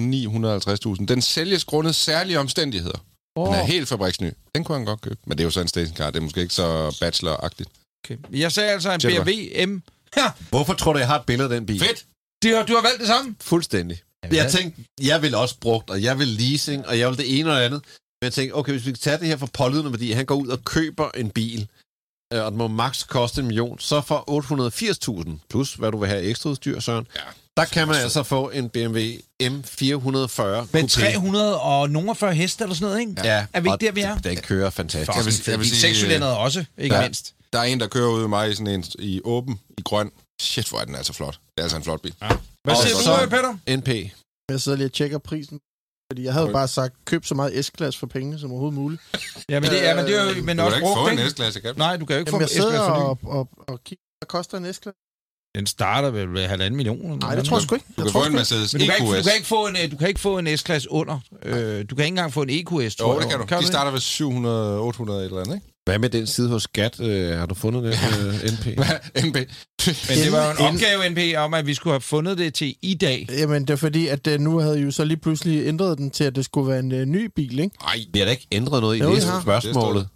950.000. Den sælges grundet særlige omstændigheder. Oh. Den er helt fabriksny. Den kunne han godt købe. Men det er jo så en stationcar. Det er måske ikke så bachelor-agtigt. Okay. Jeg sagde altså en. BMW M... Ha! Hvorfor tror du, jeg har et billede af den bil? Fedt! Du har, du har valgt det samme? Fuldstændig. Jamen, Jeg hvad? tænkte, jeg vil også brugt, og jeg vil leasing, og jeg vil det ene og det andet. Men jeg tænkte, okay, hvis vi kan tage det her for pålydende værdi, han går ud og køber en bil, øh, og den må maks koste en million, så for 880.000, plus hvad du vil have ekstra udstyr, Søren, Ja. der kan man altså få en BMW M440 Med Coupé. 300 og nogen 40 heste eller sådan noget, ikke? Ja, Er vi ikke der, vi er? Den kører fantastisk. Jeg vil- jeg vil sige, Sekscylindret også, ikke ja. mindst. Der er en, der kører ude med mig i sådan en i åben, i grøn. Shit, hvor er den altså flot. Det er altså en flot bil. Hvad Og siger du, så- øh, Peter? NP. Jeg sidder lige og tjekker prisen. Fordi jeg havde Okay. bare sagt, køb så meget S-klasse for pengene som overhovedet muligt. Ja, men det, ja, men det er jo men Du kan også da ikke få brugt, en? S-klasse, kan du? Nej, du kan jo ikke Jamen, få jeg sidder S-klasse for ny. og, og, og kigger, hvad koster en S-klasse? Den starter vel ved halvanden million. Nej, det tror jeg sgu ikke. Du Jeg kan tror få en. Mercedes Men du kan, ikke, du, EQS. kan ikke få en, øh, du kan ikke få en S-klasse under. Øh, du kan ikke engang få en EQS, tror Jo, jeg. det kan du. De det? starter ved 700, 800 et eller andet, ikke? Hvad med den side hos Skat? Øh, har du fundet det, øh, NP? NB. Men det var jo en opgave, NP, om at vi skulle have fundet det til i dag. Jamen, det er fordi, at uh, nu havde I jo så lige pludselig ændret den til, at det skulle være en uh, ny bil, ikke? Nej, Vi har da ikke ændret noget i Jo, det har. spørgsmålet.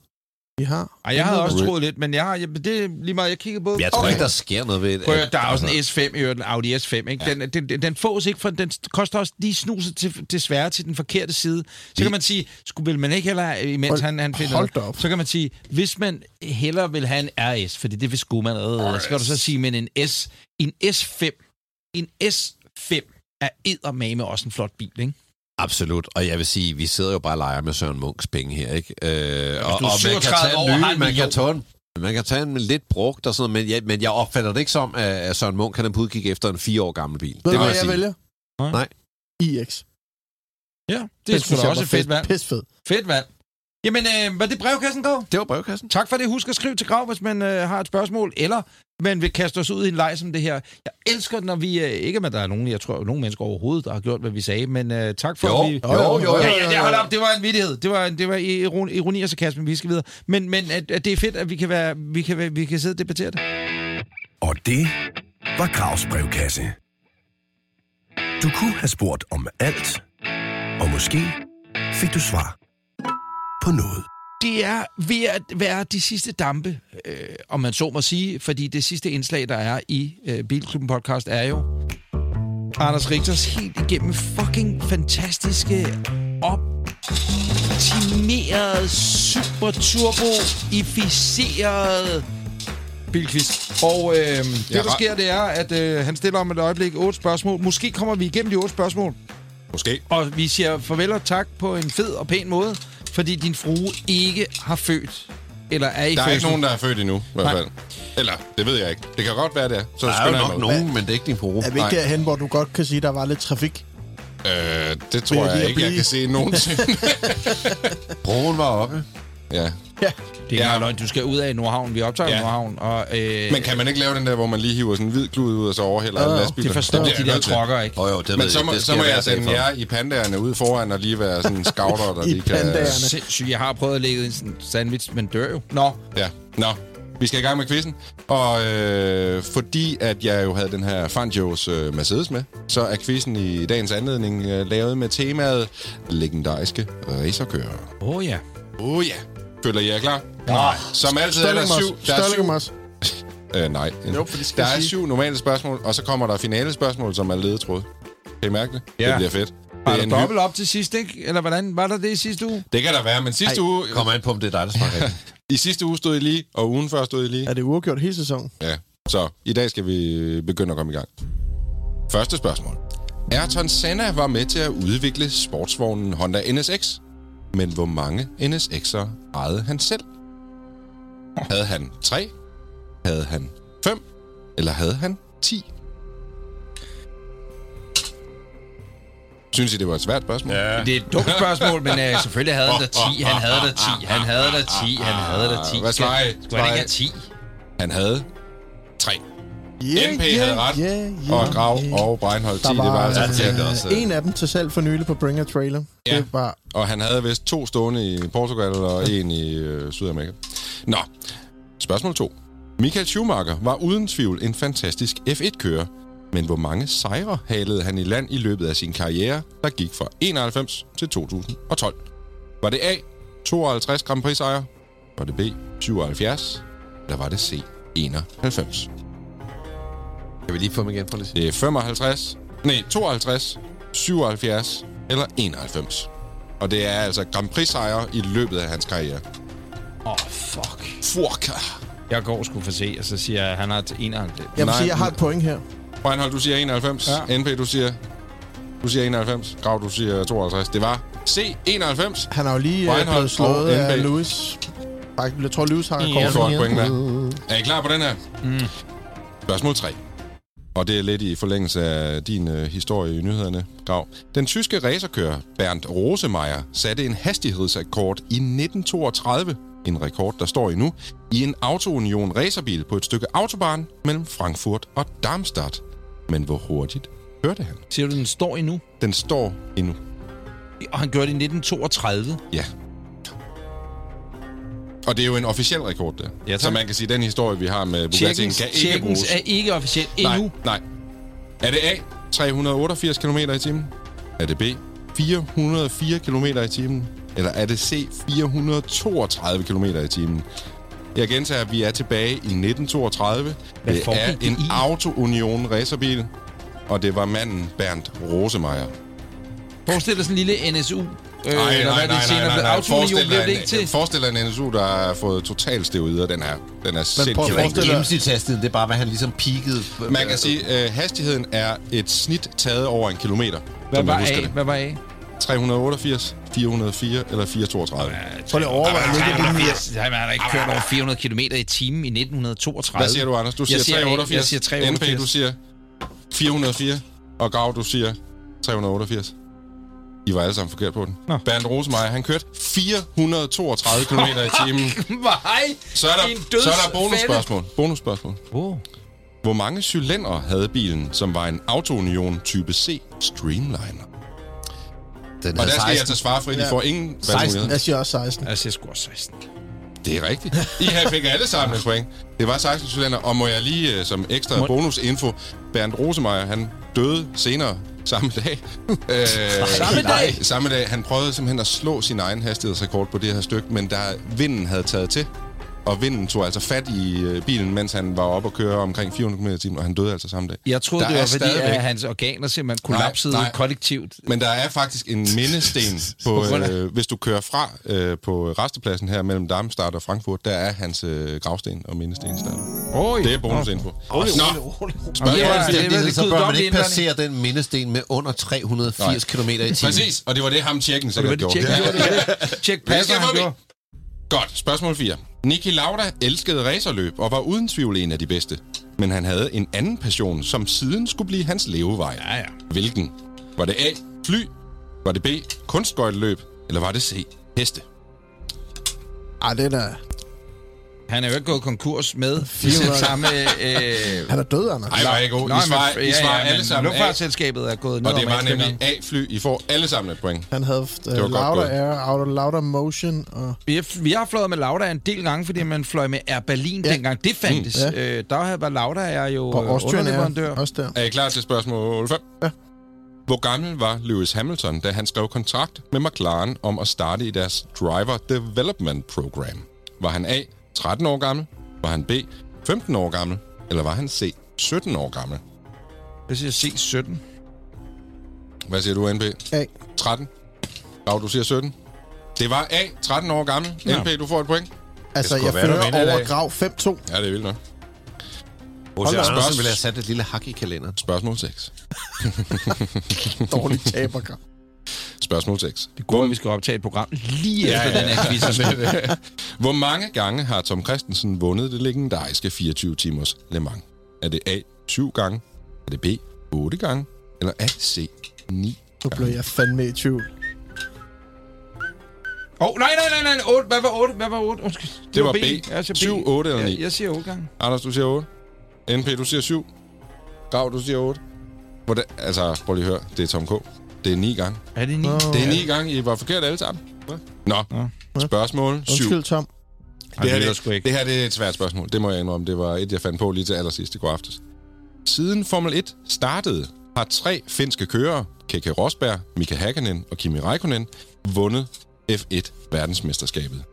I har. Ej, jeg havde også troet lidt, men jeg har, jeg, det er lige meget, jeg kiggede på... Jeg tror ikke, der sker noget ved det. Prøv, der er også en S5 i øvrigt, en Audi S5, ikke? Den, den, den, den fås ikke, for den koster også lige snuset til, desværre til den forkerte side. Så kan man sige, skulle vil man ikke heller, imens Hold- han, han finder hold op. så kan man sige, hvis man hellere vil have en RS, fordi det vil skulle man allerede, så skal du så sige, men en S, en S5, en S5 er eddermame også en flot bil, ikke? Absolut, og jeg vil sige, vi sidder jo bare og leger med Søren Munks penge her, ikke? Øh, og, og man kan 37 tage en ny, man kan tage en, man kan tage en lidt brugt og sådan noget, men jeg, men jeg opfatter det ikke som, at Søren Munk kan udkigge efter en fire år gammel bil. Ved det må hvad jeg jeg vælger? Nej. iX. Ja, det er sgu da også et fedt valg. Pis fed. Fedt valg. Jamen, øh, var det brevkassen, går? Det var brevkassen. Tak for det. Husk at skrive til Grav, hvis man øh, har et spørgsmål, eller man vil kaste os ud i en leg som det her. Jeg elsker, når vi... Øh, ikke, at der er nogen, jeg tror, nogen mennesker overhovedet, der har gjort, hvad vi sagde, men øh, tak for, Jo, at vi... jo, jo, jo, Ja, ja, det, hold op, det var en vittighed. Det var, det var ironi, ironi og sarkasme, vi skal videre. Men, men at, at det er fedt, at vi kan, være, vi kan, være, vi kan sidde og debattere det. Og det var Gravs brevkasse. Du kunne have spurgt om alt, og måske fik du svar på noget. Det er ved at være de sidste dampe, øh, om man så må sige, fordi det sidste indslag, der er i øh, Bilklubben podcast, er jo Anders Richters helt igennem fucking fantastiske, optimerede, super turbo-ificerede bilquiz. Og øh, det, Ja, der sker, det er, at øh, han stiller om et øjeblik otte spørgsmål. Måske kommer vi igennem de otte spørgsmål. Måske. Og vi siger farvel og tak på en fed og pæn måde, fordi din frue ikke har født. Eller er i Der er ikke fødsel. nogen, der er født endnu, i hvert Nej. fald. Eller, det ved jeg ikke. Det kan godt være, det er. Så Der er jo jeg nok nogen, men det er ikke din frue. Er vi ikke derhen, hvor du godt kan sige, at der var lidt trafik? Øh, det tror jeg jeg, ikke, jeg blive? kan se nogensinde. Broen var oppe. ja. Det er Ja. løgn. Du skal ud af Nordhavn. Vi optager Ja. Nordhavn. Og, øh, Men kan man ikke lave den der, hvor man lige hiver sådan en hvid klud ud, og så overhælder alle lastbiler? det forstår bliver de jeg der trokker ikke. Åh oh, jo, det Men ved så jeg. må, det så må jeg dag sende jer i pandaerne ud foran og lige være sådan en scouter, der I lige kan... pandaerne. Sindssygt. Jeg har prøvet at lægge en sådan sandwich, men dør jo. Nå, Ja, nå. Vi skal i gang med quizzen. Og øh, fordi at jeg jo havde den her Fangio's øh, Mercedes med, så er quizzen i dagens anledning øh, lavet med temaet legendariske racerkører. åh oh, ja. Oh ja. Føler I jer klar? Nej. Som altid er der syv... Der er syv øh, nej. Jo, for det skal Der jeg er sige. syv normale spørgsmål, og så kommer der finale spørgsmål, som er ledetråd. Kan I mærke det? Ja. Det bliver fedt. Var Det, er der dobbelt op til sidst, ikke? Eller hvordan? Var der det i sidste uge? det kan der være, men sidste Ej, uge... Kommer an på, om det er dig, der rigtigt. I sidste uge stod I lige, og ugen før stod I lige. Er det uafgjort hele sæsonen? Ja, så i dag skal vi begynde at komme i gang. Første spørgsmål. Ayrton Senna var med til at udvikle sportsvognen Honda NSX, men hvor mange NSX'er ejede han selv? Havde han 3? Havde han 5? Eller havde han 10? Synes I, det var et svært spørgsmål? Ja. Det er et dumt spørgsmål, men øh, selvfølgelig havde han da 10. Han havde da 10. Han havde da 10. Han havde da 10. Hvad svarer I? Skulle han ikke have 10? Han havde 3. Yeah, NP havde ret, Yeah, yeah, Og Grav yeah. og Breinholt 10, Der det var altså tænkte også, en af dem til salg for nylig på Bringer Trailer. Ja. Det var Og han havde vist to stående i Portugal og en i øh, Sydamerika. Nå, spørgsmål 2. Michael Schumacher var uden tvivl en fantastisk F1-kører, men hvor mange sejre halede han i land i løbet af sin karriere, der gik fra 91 til 2012? Var det A, 52 Grand Prix sejre? Var det B, 77? Eller var det C, 91? Kan vi lige få dem igen for lidt? Det er 55, nej, 52, 77 eller 91. Og det er altså Grand Prix sejre i løbet af hans karriere. Åh, oh, fuck. Fuck. Jeg går sgu for se, og så siger jeg, at han har til 91. Jeg vil Nej, sige, jeg har et point her. Reinhold, du siger 91. Ja. NP, du siger... Du siger 91. Grav, du siger 52. Det var C, 91. Han har jo lige Reinhold blevet slået og af. Lewis. Faktisk, Jeg tror, Lewis har Ja. rekord. Du får et point med. Er I klar på den her? Mm. Spørgsmål 3. Og det er lidt i forlængelse af din øh, historie i nyhederne, Grav. Den tyske racerkører Bernd Rosemeyer satte en hastighedsrekord i 1932. En rekord, der står endnu, i en Auto-Union racerbil på et stykke autobahn mellem Frankfurt og Darmstadt. Men hvor hurtigt kørte han? Siger du, den står endnu? Den står endnu. Og han gjorde det i 1932. Ja. Og det er jo en officiel rekord, der. Ja, tak. så man kan sige, at den historie, vi har med Bugatti'en, kan ikke tjekkens bruges. er ikke officielt Nej, endnu. nej. Er det A, 388 km i timen? Er det B, 404 km i timen? eller er det C. 432 km i timen? Jeg gentager, at vi er tilbage i 1932. Hvad det er det en i? Auto Union racerbil, og det var manden Bernd Rosemeyer. Forestil dig sådan en lille NSU. Øh, Nej, eller nej, hvad nej, det nej, blev. nej. Autounion Forestil blev dig det en- ikke til. Forestil dig en NSU, der har fået total steroider. Den er, den er prøv sindssygt dig- gennemsnitshastigheden, det er bare, hvad han ligesom peakede. Man kan sige, at øh, hastigheden er et snit taget over en kilometer. Hvad jeg var A? det. Hvad var A? 388, 404 eller 432. Prøv lige at overveje her. Nej, man har da ikke kørt over 400 km i timen i 1932. Hvad siger du, Anders? Du Jeg siger, siger A. 388. Jeg siger 388. NP, du siger 404. Og Gav, du siger 388. I var alle sammen forkert på den. Nå. Bernd Rosemeyer, han kørte 432 km i timen. Nej! Så er der, så er der bonusspørgsmål. Bonusspørgsmål. Oh. Hvor mange cylindre havde bilen, som var en Auto-Union Type C Streamliner? Den Og der skal jeg 16. til svare, for I Ja. får ingen 16. valgmuligheder. Jeg siger også 16. Jeg siger sgu også 16. Det er rigtigt. I her fik alle sammen et point. Det var 16 cylinder, og må jeg lige øh, som ekstra bonusinfo, Bernd Rosemeyer, han døde senere samme dag. øh, Samme dag? Samme dag. Han prøvede simpelthen at slå sin egen hastighedsrekord på det her stykke, men der vinden havde taget til. Og vinden tog altså fat i øh, bilen, mens han var oppe og køre omkring 400 km i timen, og han døde altså samme dag. Jeg troede, Der det var er fordi, stadigvæk- at hans organer simpelthen kollapsede Nej, nej. kollektivt. Men der er faktisk en mindesten, på, øh, hvis du kører fra øh, på restepladsen her mellem Darmstadt og Frankfurt, der er hans øh, gravsten og mindesten stadig. Oj. Det er bonusinfo. Nå, er vel så bør man ikke passere den mindesten med under 380 km i timen. Præcis, og det var det ham tjekken sikkert gjorde. tjek, passer, han gjorde. Godt, spørgsmål 4. Niki Lauda elskede racerløb og var uden tvivl en af de bedste. Men han havde en anden passion, som siden skulle blive hans levevej. Ja, ja. Hvilken? Var det A. Fly? Var det B. Kunstgøjteløb? Eller var det C. Heste? Ej, det er da... Han er jo ikke gået konkurs med 400. samme... Øh, Han er død, Anders. Ej, var ikke god. I Nej, svarer, I ja, svarer ja, alle men sammen. Luftfartsselskabet er gået ned Og det var nemlig. A-fly. I får alle sammen et point. Han havde uh, var godt Lauda. Air, Auto Lauda Motion og... Vi har, vi har fløjet med Lauda en del gange, fordi man fløj med Air Berlin Ja. dengang. Det fandtes. Mm, ja. øh, der var Lauda er jo Og øh, underleverandør. Air, også der. Er I klar til spørgsmål 5? Ja. Hvor gammel var Lewis Hamilton, da han skrev kontrakt med McLaren om at starte i deres Driver Development Program? Var han A. 13 år gammel? Var han B. 15 år gammel? Eller var han C. 17 år gammel? Jeg siger C17. Hvad siger du, NP? A. 13? Rav, du siger 17? Det var A. 13 år gammel. Ja. NP, du får et point. Altså, jeg være, fører over dag. grav 5-2. Ja, det er vildt nok. Hold da. Andersen ville have sat et lille hak i kalenderen. Spørgsmål 6. Dårlig taberkamp. Spørgsmål 6. Det går, at vi skal optage et program lige efter den her quiz. Hvor mange gange har Tom Christensen vundet det legendariske 24-timers Le Mans? Er det A. 7 gange? Er det B. 8 gange? Eller er det C. 9 Nu blev jeg fandme i tvivl. Åh, oh, nej, nej, nej, nej. 8. Hvad var 8? Hvad var 8? Undskyld. Det var B. Jeg siger B. 7, 8 eller 9? Jeg, jeg siger 8 gange. Anders, du siger 8. NP, du siger 7. Grav, du siger 8. Hvordan, altså, prøv lige at høre. Det er Tom K. Det er 9 gange. Er det 9? Nå. Det er 9 gange. I var forkert alle sammen. Nå, spørgsmål 7. Undskyld, Tom. Det her, det, det her det er et svært spørgsmål. Det må jeg indrømme. Det var et, jeg fandt på lige til allersidst i går aftes. Siden Formel 1 startede, har tre finske kørere, Keke Rosberg, Mika Hakkinen og Kimi Räikkönen, vundet F1 verdensmesterskabet.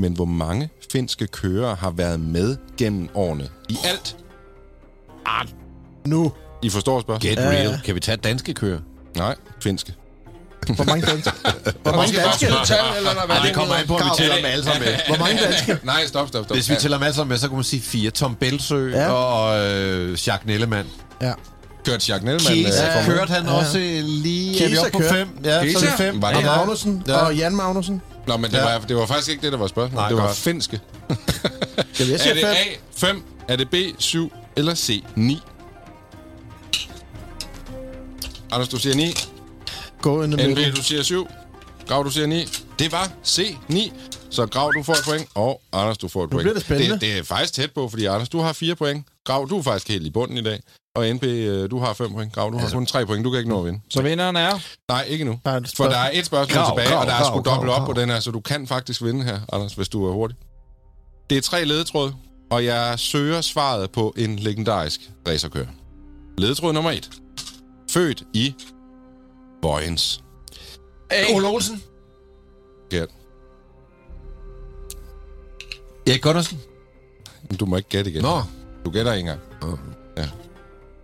Men hvor mange finske kørere har været med gennem årene? I alt. Nu. I forstår spørgsmålet? Get real. Kan vi tage danske kører? Nej, finske. Hvor mange danske? Hvor mange danske? tal, eller hvad Nej, det kommer an på, at vi tæller dem alle sammen med. Hvor mange danske? Nej, stop, stop, stop. Hvis vi tæller dem alle sammen med, så kunne man sige fire. Tom Belsø Ja. og øh, Jacques Nellemann. Ja. Kørte Jacques Nellemann. Kiesa øh, ja, Formel 1? kørte han Ja. også lige... er vi Kiesa oppe på fem? Ja, så er Kiesa? det fem. Var det- Og Ja. Magnussen Ja. og Jan Magnussen. Nå, men det, Ja. var, det var faktisk ikke det, der var spørgsmålet. Nej, det var godt. finske. Jamen, jeg Er siger det fem. A, 5? Er det B, 7 eller C, 9? Anders, du siger 9. Go in the middle. NB, du siger 7. Grav, du siger 9. Det var C, 9. Så Grav, du får et point, og Anders, du får et point. bliver det spændende. Det, det er faktisk tæt på, fordi Anders, du har 4 point. Grav, du er faktisk helt i bunden i dag. Og NB, øh, du har 5 point. Grav, du har kun 3 point. Du kan ikke nå at vinde. Så vinderen er... Nej, ikke nu. Der er For der er et spørgsmål Grav, tilbage, grav, og der er sgu dobbelt op grav. på den her, så du kan faktisk vinde her, Anders, hvis du er hurtig. Det er tre ledetråd, og jeg søger svaret på en legendarisk racerkører. Ledetråd nummer et. Født i Vojens. A. Ole Olsen. Forkert. Erik Gundersen. Du må ikke gætte igen. Nå. Du gætter ikke engang. Nå. Ja.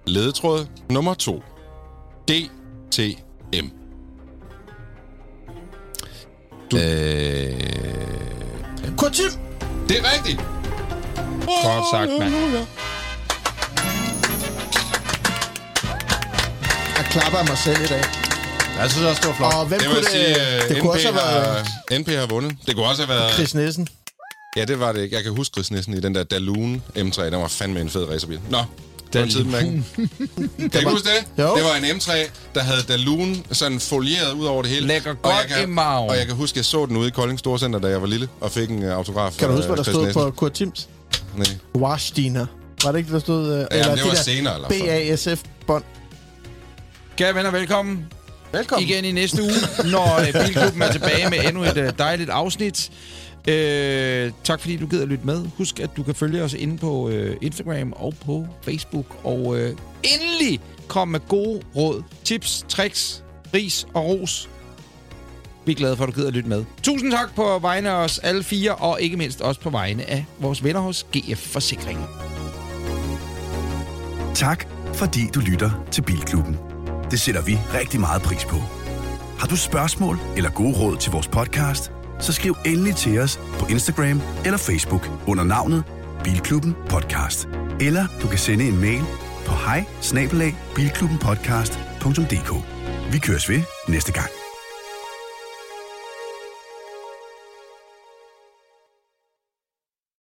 Ledetråd nummer to. DTM. Du... Øh... Kurt Tim! Det er rigtigt. Godt sagt, mand. Klapper af mig selv i dag. Jeg synes også, det var flot. Og hvem Det kunne det... sige, det uh, kunne NP, også have været har, NP har vundet. Det kunne også have været... Chris Nielsen. Ja, det var det ikke. Jeg kan huske Chris Nielsen i den der Dalloon M3. Den var fandme en fed racerbil. Nå, det var en tid, man. Kan du ikke huske det? Jo. Det var en M3, der havde Dalloon sådan folieret ud over det hele. Lægger Og godt jeg kan, i maven. Og jeg kan huske, jeg så den ude i Kolding Storcenter, da jeg var lille, og fik en uh, autograf Kan du huske, hvad der stod på Kurt Tims? Nej. Washdiner. Var det ikke, der stod... Uh, Ja, det var senere, eller BASF-bånd. Kære venner, velkommen Velkommen. igen i næste uge, når øh, Bilklubben er tilbage med endnu et øh, dejligt afsnit. Øh, tak fordi du gider lytte med. Husk, at du kan følge os inde på øh, Instagram og på Facebook. Og øh, endelig kom med gode råd, tips, tricks, ris og ros. Vi er glade for, at du gider lytte med. Tusind tak på vegne af os alle fire, og ikke mindst også på vegne af vores venner hos GF Forsikring. Tak, fordi du lytter til Bilklubben. Det sætter vi rigtig meget pris på. Har du spørgsmål eller gode råd til vores podcast, så skriv endelig til os på Instagram eller Facebook under navnet Bilklubben Podcast. Eller du kan sende en mail på hej Vi køres ved næste gang.